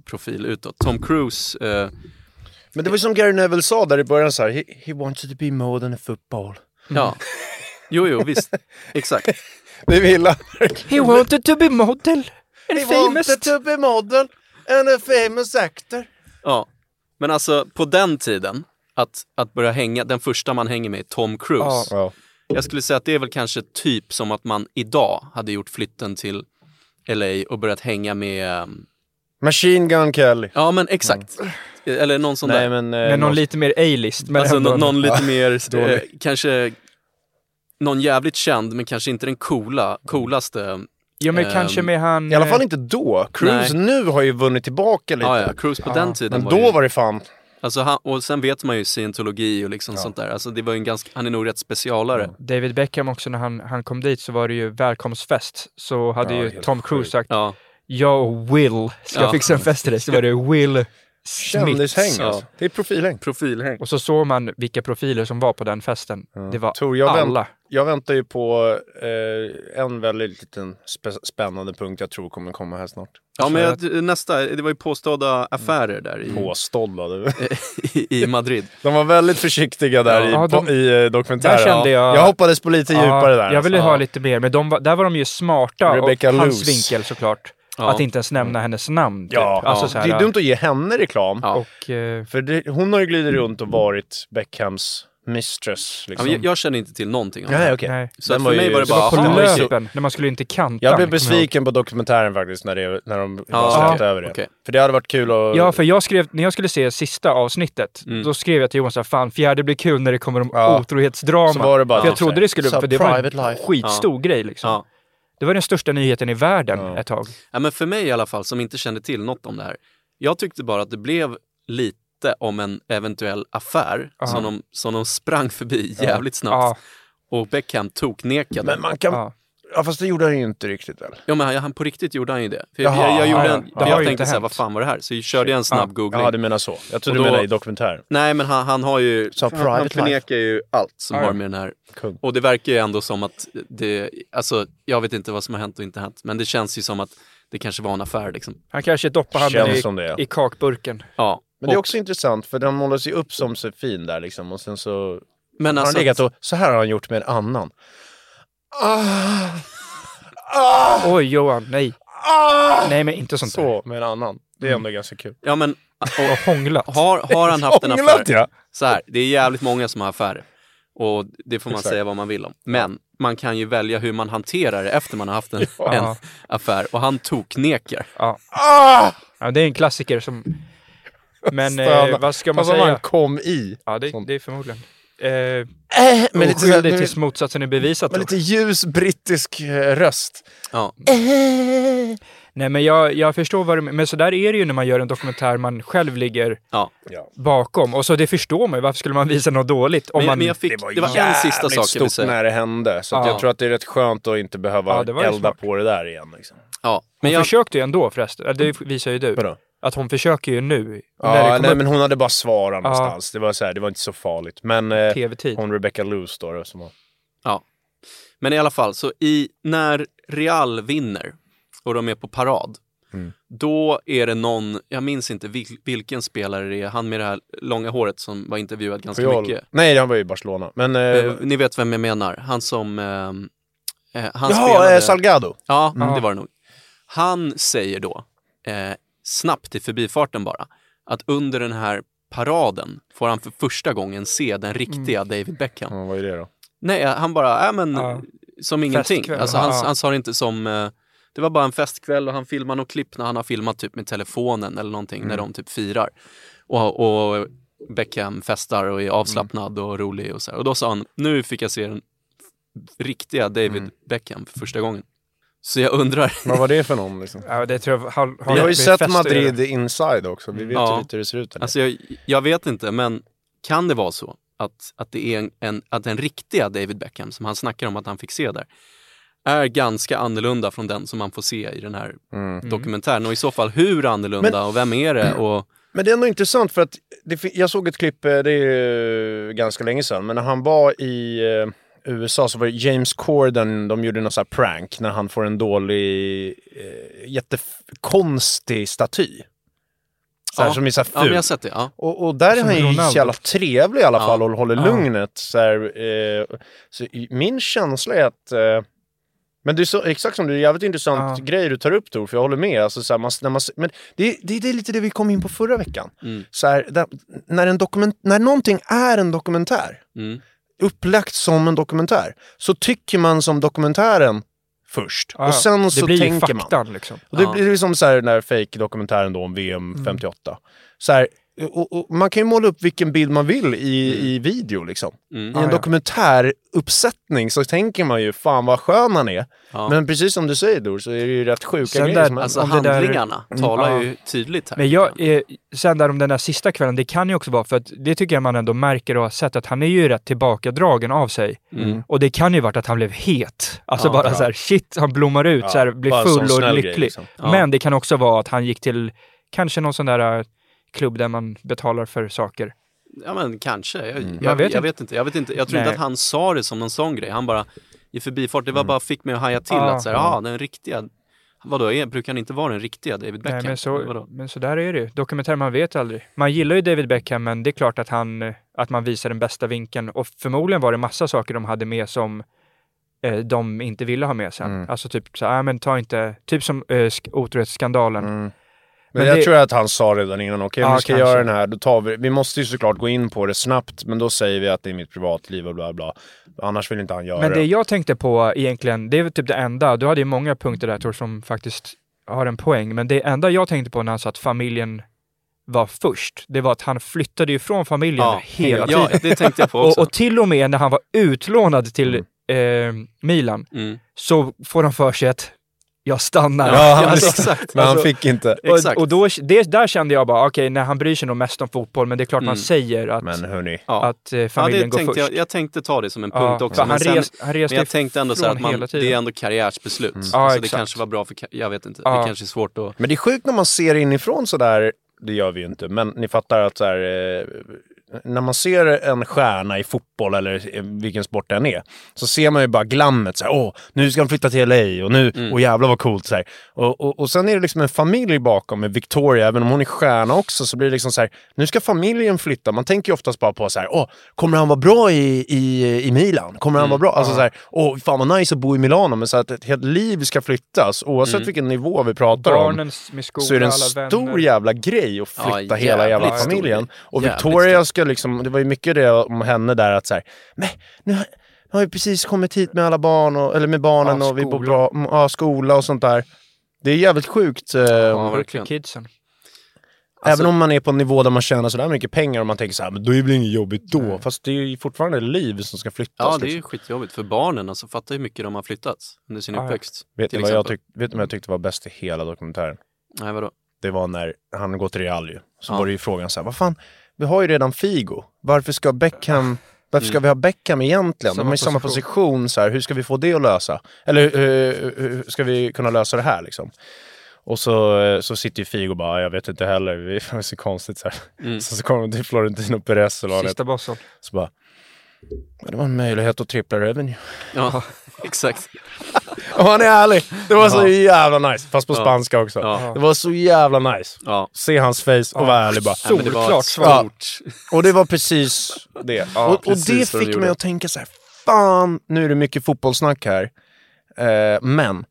profil utåt. Tom Cruise, eh, men det var ju som Gary Neville sa där i början så här, he, he wants you to be more than a football. ja. Jo, jo, visst. Exakt. <laughs> Det vill han verkligen. He wanted to be model. And He famous. wanted to be model and a famous actor. Ja. Men alltså på den tiden, att, att börja hänga, den första man hänger med är Tom Cruise. Ja. Ja. Jag skulle säga att det är väl kanske typ som att man idag hade gjort flytten till LA och börjat hänga med, um, Machine Gun Kelly. ja men exakt. Eller någon sån där. Nej men... eh, Men någon lite mer A-list. Men Alltså ändå nå- någon lite mer, <laughs> eh, dålig. kanske någon jävligt känd men kanske inte den coola, coolaste. Jo men ehm, kanske med han... I alla fall eh, inte då. Cruise Nej. nu har ju vunnit tillbaka lite. Ja, ja, Cruise på Ja, den tiden Men var då ju, var det fan... alltså han, och sen vet man ju scientologi och liksom Ja. sånt där. Alltså det var ju en ganska, han är nog rätt specialare. David Beckham också när han, han kom dit så var det ju välkomstfest. Så hade Ja, ju Tom Cruise sagt Ja, jag och Will ska Ja. fixa en fest till dig. Så var det Will Kändishäng Smith. alltså. Det är profilhäng. profilhäng. Och så såg man vilka profiler som var på den festen. Det var Tor, jag, vänt, alla. jag väntar ju på eh, en väldigt liten spä- spännande punkt jag tror kommer komma här snart. Ja men jag, nästa, det var ju påstådda affärer där i, Påstådda. du. <laughs> i, i Madrid. De var väldigt försiktiga där Ja, i, de- i eh, dokumentären. Där kände jag- jag hoppades på lite djupare där. Jag ville alltså. ha lite mer, men de var, där var de ju smarta. Rebecca och hans vinkel såklart. Ja. Att inte ens nämna hennes namn. Typ. Ja, alltså, ja. så här, det är dumt att ge henne reklam. Ja. Och, eh, För det, hon har ju glidit runt och varit Beckhams mistress. Ja, Liksom. men jag, jag känner inte till någonting om det Nej, okej. Nej. Så Den att var för mig ju- var det Det var bara, på aha, löpen, när man skulle in till kantan. Jag blev kommer ihåg. besviken på dokumentären faktiskt när, det, när de Ja, släppte över det. okej. För det hade varit kul att... Ja, för jag skrev, när jag skulle se sista avsnittet, Mm. då skrev jag till Johan så här, fan fjärde blir kul när det kommer om Ja. otrohetsdrama. Så var det bara för jag typ trodde här, det skulle, så för det var en private life. skitstor grej liksom. Ja. Det var den största nyheten i världen Ja. ett tag. Ja, men för mig i alla fall, som inte kände till något om det här. Jag tyckte bara att det blev lite om en eventuell affär Aha. som de, som de sprang förbi Ja. jävligt snabbt. Ja, Och Beckham toknekade. Men man kan... Ja. fast det gjorde han ju inte riktigt väl? Ja men han, han på riktigt gjorde han ju det. För jag, Jaha, jag, jag, gjorde en, ja. Jag tänkte såhär, vad fan var det här? Så jag körde jag en snabb googling. Ja, du menar så. Jag trodde Och du menade i dokumentär. Nej men han, han har ju, Så han, förnekar ju allt som har med den här Kung. Och det verkar ju ändå som att det, alltså jag vet inte vad som har hänt och inte hänt, men det känns ju som att det kanske var en affär liksom. Han kanske doppade handen i, som det, ja. i kakburken. Ja. Men det är och- också intressant för den målas ju upp som så fin där liksom och sen så men har alltså, han legat och så här har han gjort med en annan. Ah, ah, Oj Johan, nej. ah, Nej men inte sånt där. så med en annan. Det är ändå ganska kul. ja men Och hånglat. har, har han haft en affär? Ånglat ja! Så här, det är jävligt många som har affärer. Och det får man Exakt. säga vad man vill om. Men man kan ju välja hur man hanterar det efter man har haft en, <laughs> Ja. en affär. Och han toknekar. Ja. Ah! ja, det är en klassiker som... Men eh, vad ska man Fast han säga? kom i. Ja, det, det är förmodligen. Eh, Äh, men lite, så här- oskyldig med, tills motsatsen är bevisat. då. lite ljus brittisk eh, röst. Ja. Nej men jag, jag förstår vad du menar. Men så där är det ju när man gör en dokumentär man själv ligger ja. Bakom. Och så det förstår man ju. Varför skulle man visa något dåligt? Om Men, man... men jag fick, det var, en sista sak jag vill säga. när det hände. Så att Ja. jag tror att det är rätt skönt att inte behöva det var elda smart. på det där igen. Liksom. Ja. Hon Men jag, försökte ju ändå förresten. Det visar ju du. Vadå? Att hon försöker ju nu. när det Ja, nej, upp men hon hade bara svarat Ja. någonstans. Det var, så här, det var inte så farligt. Men eh, tv-tid. hon Rebecca Loos då, då som var... ja. men i alla fall, så i, när Real vinner och de är på parad, Mm. då är det någon, jag minns inte vil, vilken spelare det är, han med det här långa håret som var intervjuad ganska Puyol. mycket. Nej, han var ju i Barcelona. Men... Eh, Eh, Ni vet vem jag menar, han som... ehm, eh, han jaha, spelade... eh, Salgado. Ja, Mm. det var det nog. Han säger då, eh, snabbt i förbifarten bara, att under den här paraden får han för första gången se den riktiga David Beckham. Ja, vad är det då? Nej, han bara, äh, men Ja. som ingenting. Festkväll. Alltså, han, Ja. han sa det inte som, eh, det var bara en festkväll och han filmade något klipp när han har filmat typ med telefonen eller någonting när de typ firar. Och, och Beckham festar och är avslappnad och rolig och så här. Och då sa han, nu fick jag se den riktiga David Beckham för första gången. Så jag undrar, Vad var det för någon liksom? Ja, det tror jag har, har Vi har ju sett Madrid inside också. Vi vet Ja. ju lite hur det ser ut där. Alltså jag, jag vet inte, men kan det vara så att, att det är en, en, att den riktiga David Beckham som han snackar om att han fick se där är ganska annorlunda från den som man får se i den här Mm. dokumentären och i så fall hur annorlunda och vem är det? <clears throat> Och, Men det är ändå intressant för att det, jag såg ett klipp, eh, det är ju ganska länge sedan, men när han var i eh, USA så var det James Corden, de gjorde någon sån här prank när han får en dålig, eh, jättekonstig staty. Så här, Ja. som är så här ja, men jag ful. har sett det. Ja. Och, och där är Som han ju så jävla trevlig i alla Ja. fall och håller Ja. lugnet. Så, här, eh, så min känsla är att... Eh, men det är så, exakt som du, det är jävligt intressant Ja. grej du tar upp Tor, för jag håller med. Alltså, så här, man, när man, men det, det, det är lite det vi kom in på förra veckan. Mm. Så här, där, när, en dokument, när någonting är en dokumentär, Mm. Upplagt som en dokumentär, så tycker man som dokumentären först. Ja, och sen så blir tänker man. liksom. Och det Ja. blir som så här, den där fake-dokumentären då om VM 58. Så här, och, och man kan ju måla upp vilken bild man vill i, i video liksom. Mm. I en Ja, ja. dokumentäruppsättning så tänker man ju fan vad skön han är. Ja. Men precis som du säger Dor så är det ju rätt sjuka Sen grejer där- händer. Alltså det där- handlingarna talar Ja. ju tydligt här. Men jag, eh, sen där om den där sista kvällen, det kan ju också vara för att det tycker jag man ändå märker och har sett att han är ju rätt tillbakadragen av sig. Mm. Och det kan ju varit att han blev het. Alltså Ja, bara ja. så här, shit, han blommar ut, Ja, så här, blir full och grej, lycklig. liksom. Ja. Men det kan också vara att han gick till kanske någon sån där eh, klubb där man betalar för saker. Ja men kanske. Jag, Mm. jag, Man vet jag, vet inte. Jag vet inte. Jag tror inte Nej. att han sa det som någon sån grej. Han bara i förbifart, det var bara fick mig att haja till Ja. att säga, ja den riktiga. Vadå, är, brukar han inte vara den riktiga David Beckham? Nej, men, så, Vadå? men så där är det ju. Dokumentär, man vet aldrig. Man gillar ju David Beckham, men det är klart att, han, eh, att man visar den bästa vinkeln. Och förmodligen var det massa saker de hade med som eh, de inte ville ha med sen. Mm. Alltså typ så här, "Ah, men ta inte, typ som eh, sk- otrohetsskandalen. Mm. Men, Men jag det- tror att han sa redan innan, okej om Ja, vi ska kanske. göra den här, då tar vi, vi måste ju såklart gå in på det snabbt, men då säger vi att det är mitt privatliv och bla bla. Annars vill inte han göra Men det det. jag tänkte på egentligen, det är typ det enda, du hade ju många punkter där Tor som faktiskt har en poäng, men det enda jag tänkte på när han sa att familjen var först, det var att han flyttade ju från familjen Ja, hela tiden. ja, det tänkte jag på Och, också. och till och med när han var utlånad till eh, Milan Mm. så får han för sig att jag stannar. Ja, <laughs> han- Alltså, exakt. Men han alltså- fick inte. och, Exakt. och då, det, där kände jag bara, okej, när han bryr sig nog mest om fotboll, men det är klart man Mm. säger att, Men hörni, Ja. att eh, Ja, familjen det går först. jag, jag tänkte ta det som en Ja, punkt också. för Men, han, sen, res, han men jag tänkte ändå så här att man, det är ändå karriärsbeslut. Ja, alltså, det kanske var bra för, jag vet inte, Ja. det kanske är svårt att... Men det är sjukt när man ser inifrån sådär, det gör vi ju inte, men ni fattar att så här, eh, när man ser en stjärna i fotboll eller vilken sport den är, så ser man ju bara glammet. Så här, Åh, nu ska de flytta till LA och nu, Mm. och jävlar vad coolt. Så här. Och, och, och sen är det liksom en familj bakom med Victoria, även om hon är stjärna också, så blir det liksom så här, nu ska familjen flytta. Man tänker ju oftast bara på så här, åh, kommer han vara bra i, i, i Milan? Kommer han vara bra? Alltså så här, åh, fan vad nice att bo i Milano, men så att ett helt liv ska flyttas, oavsett Mm. vilken nivå vi pratar om Barnen med skola, så är det en stor vänner. jävla grej att flytta Ja, hela jävla familjen. Och Victoria ska liksom, det var ju mycket det om henne där att så här, men nu har- nu har vi precis kommit hit med alla barn, och, eller med barnen Ja, och vi bor skola. bra, ja, skola och sånt där. Det är jävligt sjukt. Eh, Ja, verkligen. kidsen. Även Alltså- om man är på en nivå där man tjänar sådär mycket pengar och man tänker så här, men då är det väl inget jobbigt då. Fast det är ju fortfarande liv som ska flyttas. Ja, det är ju liksom. skitjobbigt för barnen. Alltså, fatta hur mycket de har flyttats under sin ja. uppväxt. vet, till ni vad jag tyck, vet vad jag tyckte var bäst i hela dokumentären? Nej, vadå? det var när han går till Real ju. Så Ja. var det ju frågan så här, vad fan, vi har ju redan Figo. Varför ska Beckham, varför ska vi ha Beckham egentligen? De Samma är i samma position. så här, hur ska vi få det att lösa? Eller hur, hur ska vi kunna lösa det här liksom? Och så, eh, så sitter ju Figo och bara, jag vet inte heller, <laughs> det är så konstigt så här. Mm. Så, så kommer de till Florentino Perez det Sista bossen. Så bara, "Ja, det var en möjlighet att trippla revenue. Ja, <laughs> exakt. Och han är ärlig! Det var så Ja. jävla nice, fast på Ja. spanska också. Ja. Det var så jävla nice. Ja. Se hans face och vara ärlig bara. Det Solklart ett svar. stort- Och det var precis <laughs> det. Ja, och, och precis det vad de fick gjorde. mig att tänka så här, fan, nu är det mycket fotbollssnack här. Eh, men,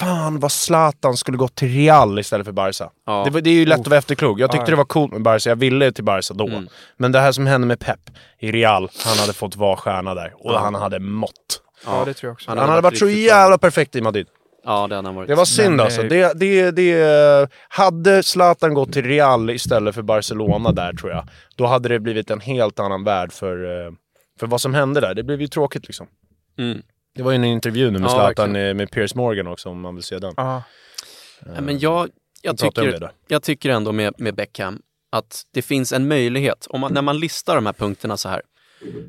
fan vad Zlatan skulle gått till Real istället för Barca. Ja. Det, var, det är ju lätt att vara efterklok. Jag tyckte Ja. det var coolt med Barca, jag ville till Barca då. Mm. Men det här som hände med Pep i Real, han hade fått vara stjärna där. Och Ja. han hade mått. Ja, det tror jag också. Han Han hade varit så riktigt bra. jävla perfekt i Madrid. Ja, det hade han varit. Det var synd Men, alltså. Det, det, det, hade Zlatan gått till Real istället för Barcelona där tror jag, då hade det blivit en helt annan värld för, eh, för vad som hände där. Det blev ju tråkigt liksom. Mm. Det var ju en intervju nu med Ja, Zlatan verkligen. eh, med Piers Morgan också om man vill se den. Ja. Nej, men jag, jag, tycker, jag tycker ändå med, med Beckham att det finns en möjlighet. Om man, när man listar de här punkterna så här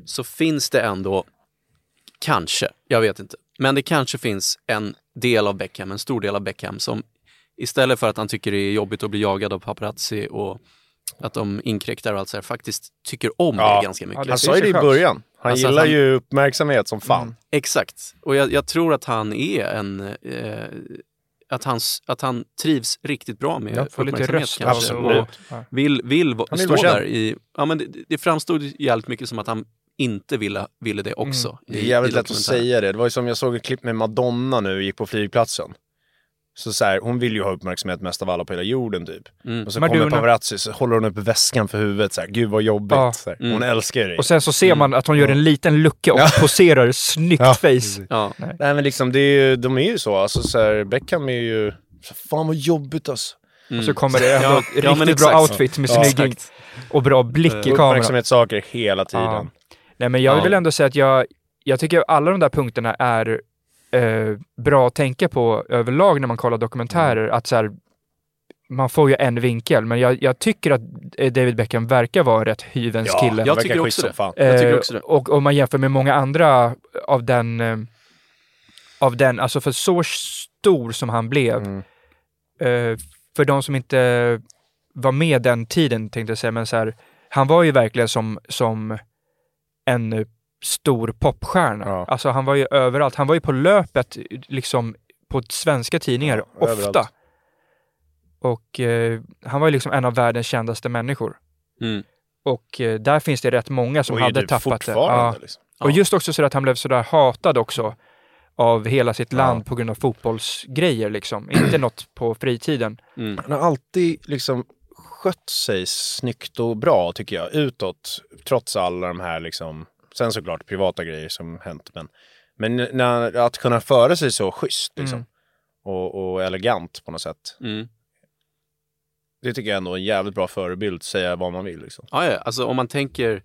så finns det ändå, kanske, jag vet inte, men det kanske finns en del av Beckham, en stor del av Beckham som istället för att han tycker det är jobbigt att bli jagad av paparazzi och att de inkräktar och allt så här, faktiskt tycker om Ja. det ganska mycket. Ja, det Han sa ju det i början. Han Alltså gillar han- ju uppmärksamhet som fan. Mm. Exakt. Och jag, jag tror att han är en... Eh, att, han, s- att han trivs riktigt bra med Ja, uppmärksamhet röst. kanske. Absolut. Och vill, vill vill stå där i... Ja, men det, det framstod ju jävligt mycket som att han inte ville, ville det också. Mm. Det i- är jävligt lätt att säga det. Det var ju som jag såg ett klipp med Madonna nu, gick på flygplatsen. Så, så här, hon vill ju ha uppmärksamhet mest av alla på hela jorden typ. Mm. Och så Madonna. kommer paparazzi så håller hon upp väskan för huvudet så här, gud vad jobbigt. Ja. Så här. Mm. Hon älskar det. Och sen så ser man att hon gör en liten lucka och Ja. poserar snyggt <laughs> Ja. face. Ja, Nej men liksom, det är ju, de är ju så. Alltså så här, Beckham är ju... Så, fan vad jobbigt alltså. mm. Och så kommer det ändå Ja, riktigt bra outfit med Ja. snygg och bra blick i kameran. Uppmärksamhetssaker hela tiden. Nej men jag Ja. vill ändå säga att jag, jag tycker alla de där punkterna är eh, bra att tänka på överlag när man kollar dokumentärer. Att så här, man får ju en vinkel, men jag, jag tycker att eh, David Beckham verkar vara rätt hyvens Ja, kille. Jag tycker också det. Fan. Jag tycker Eh, också det. Och om man jämför med många andra av den, eh, av den, alltså för så stor som han blev, Mm. eh, för de som inte var med den tiden tänkte jag säga, men så här, han var ju verkligen som, som en eh, stor popstjärna. Ja. Alltså han var ju överallt. Han var ju på löpet liksom på svenska tidningar Ja, ofta. överallt. Och eh, han var ju liksom en av världens kändaste människor. Mm. Och eh, där finns det rätt många som Och hade tappat det. Ja. liksom. Och just också så att han blev sådär hatad också av hela sitt land Ja. på grund av fotbollsgrejer liksom. Inte <clears throat> något på fritiden. Mm. Han har alltid liksom skött sig snyggt och bra tycker jag, utåt. Trots alla de här liksom, sen såklart privata grejer som hänt. Men, men när, att kunna föra sig så schysst liksom. Mm. Och, och elegant på något sätt. Mm. Det tycker jag ändå är en jävligt bra förebild, säga vad man vill liksom. Ja, ja, alltså om man tänker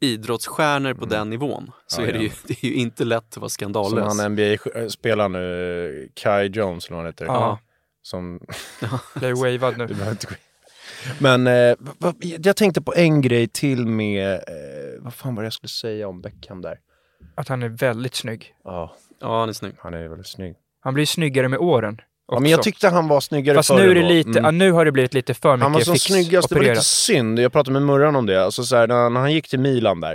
idrottsstjärnor på den nivån så Mm. Ja, är det, ja. ju, <laughs> det är ju inte lätt att vara Som skandalös. han NBA-spelaren nu, Kai Jones eller vad han heter. Ja. Som Blev wavad nu. <laughs> Men eh, jag tänkte på en grej till med, eh, vad fan var det jag skulle säga om Beckham där? Att han är väldigt snygg. Ja, Ja, han är snygg. han är väldigt snygg. Han blir snyggare med åren. Ja, men jag också. tyckte han var snyggare Fast förr nu är det lite, Mm. ja, nu har det blivit lite för mycket Han var som snyggast, det var opererat. lite synd. Jag pratade med Murran om det. Alltså så här, när, när han gick till Milan där,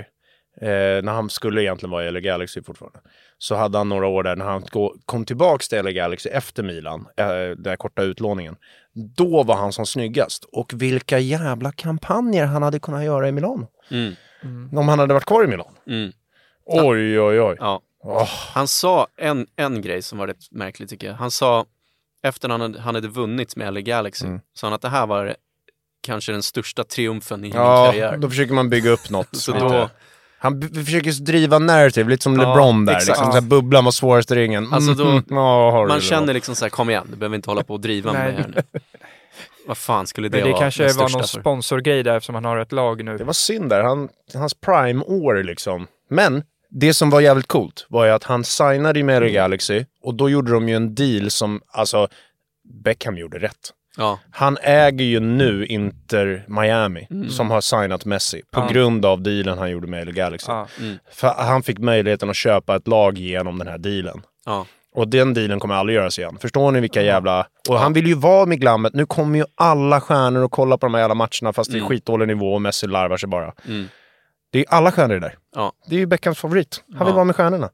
eh, när han skulle egentligen vara i LA Galaxy fortfarande, så hade han några år där när han kom tillbaks till LA Galaxy efter Milan, eh, den här korta utlåningen. Då var han som snyggast. Och vilka jävla kampanjer han hade kunnat göra i Milano. Mm. Om han hade varit kvar i Milano. Mm. Oj, oj, oj. Ja. Åh. Han sa en, en grej som var rätt märklig tycker jag. Han sa, efter han hade, han hade vunnit med LA Galaxy, Mm. sa han att det här var kanske den största triumfen i min Ja, karriär. då försöker man bygga upp något. <laughs> Så då- Han försöker driva narrative, lite som Ja, LeBron där. exakt. Liksom, så här, bubblan var svårast i ringen. Alltså då- Mhm, ja, Man det känner liksom så här, kom igen, du behöver inte hålla på och driva med mig här nu. <laughs> Vad fan skulle det, Men det vara kanske den var någon för? sponsorgrej där eftersom han har ett lag nu. Det var synd där, han, hans prime-år liksom. Men det som var jävligt coolt var ju att han signade med LA Galaxy och då gjorde de ju en deal som, alltså, Beckham gjorde rätt. Ja, Han äger ju nu Inter Miami, som har signat Messi, på Ja. grund av dealen han gjorde med LA Galaxy. Ja. För han fick möjligheten att köpa ett lag genom den här dealen. Och den dealen kommer aldrig göras igen. Förstår ni vilka jävla... Och han vill ju vara med glammet. Nu kommer ju alla stjärnor och kolla på de här jävla matcherna fast det är Mm. skitdålig nivå och Messi larvar sig bara. mm, Det är alla stjärnor där. Det är ju Beckhams favorit. Han vill vara med stjärnorna.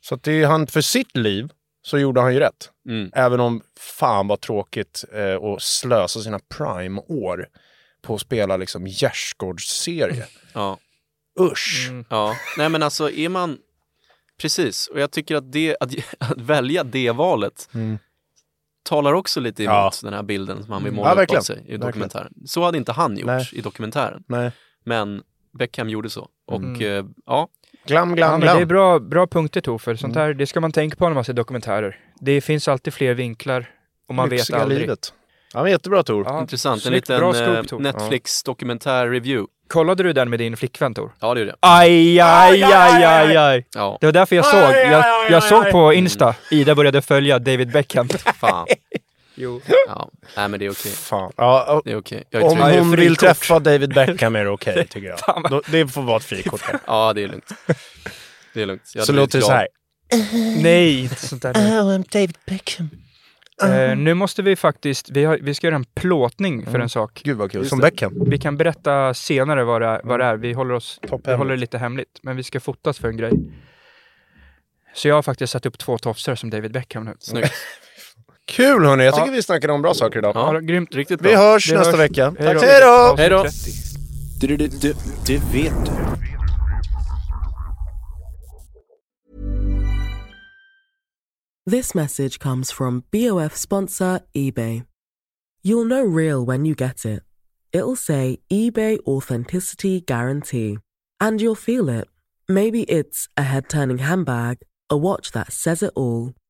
Så att det är han, för sitt liv så gjorde han ju rätt. Mm. Även om fan var tråkigt eh, att slösa sina prime-år på att spela liksom gärdsgårdsserie. ja. Usch! Mm. Ja, nej men alltså är man... Precis, och jag tycker att, det, att, <laughs> att välja det valet Mm. talar också lite emot Ja. den här bilden som han vill Mm. måla Ja, upp av verkligen. sig i Verkligen. dokumentären. Så hade inte han gjort Nej. i dokumentären, Nej. men Beckham gjorde så. Och Mm. eh, ja, Glam, Ja, glam, men glam. det är bra, bra punkter Toffer. Sånt Mm. där, det ska man tänka på när man ser dokumentärer. Det finns alltid fler vinklar och man vet Lyxiga aldrig. livet. Ja, men jättebra Tor. Ja, intressant. En liten eh, Tor. Netflix dokumentär-review. Kollade du den med din flickvän Tor? Ja, det gjorde jag. Aj, aj, aj, aj, aj. Ja, Det var därför jag såg. Jag, jag såg på Insta, Ida började följa David Beckham. fan. Jo. Ja, nej men det är okej. Fan. Ja, och- Det är okej. Jag är om trygg. Hon vill träffa David Beckham är det okej, <laughs> tycker jag. Då, det får vara ett frikort. här. <laughs> Ja, det är lugnt. Det är lugnt. Jag Så hade låter det blivit så här. Mm. Nej, inte sånt där. Oh, I'm David Beckham. Eh, nu måste vi faktiskt, vi, har, vi ska göra en plåtning för Mm. en sak. Gud vad kul. Som. Beckham. Vi kan berätta senare vad det är. Vad det är. Vi, håller oss, vi håller det lite hemligt, men vi ska fotas för en grej. Så jag har faktiskt satt upp två tofsar som David Beckham nu. Snyggt. <laughs> Kul hörni, jag tycker Ja. vi snackade om bra saker idag. Ja, grymt. Riktigt bra. Vi hörs Vi nästa hörs. vecka. Hej Tack, då. hej då! Hej då. 30. Du, du, du, det vet du. This message comes from BOF sponsor eBay. You'll know real when you get it. It'll say eBay Authenticity Guarantee. And you'll feel it. Maybe it's a head turning handbag, a watch that says it all,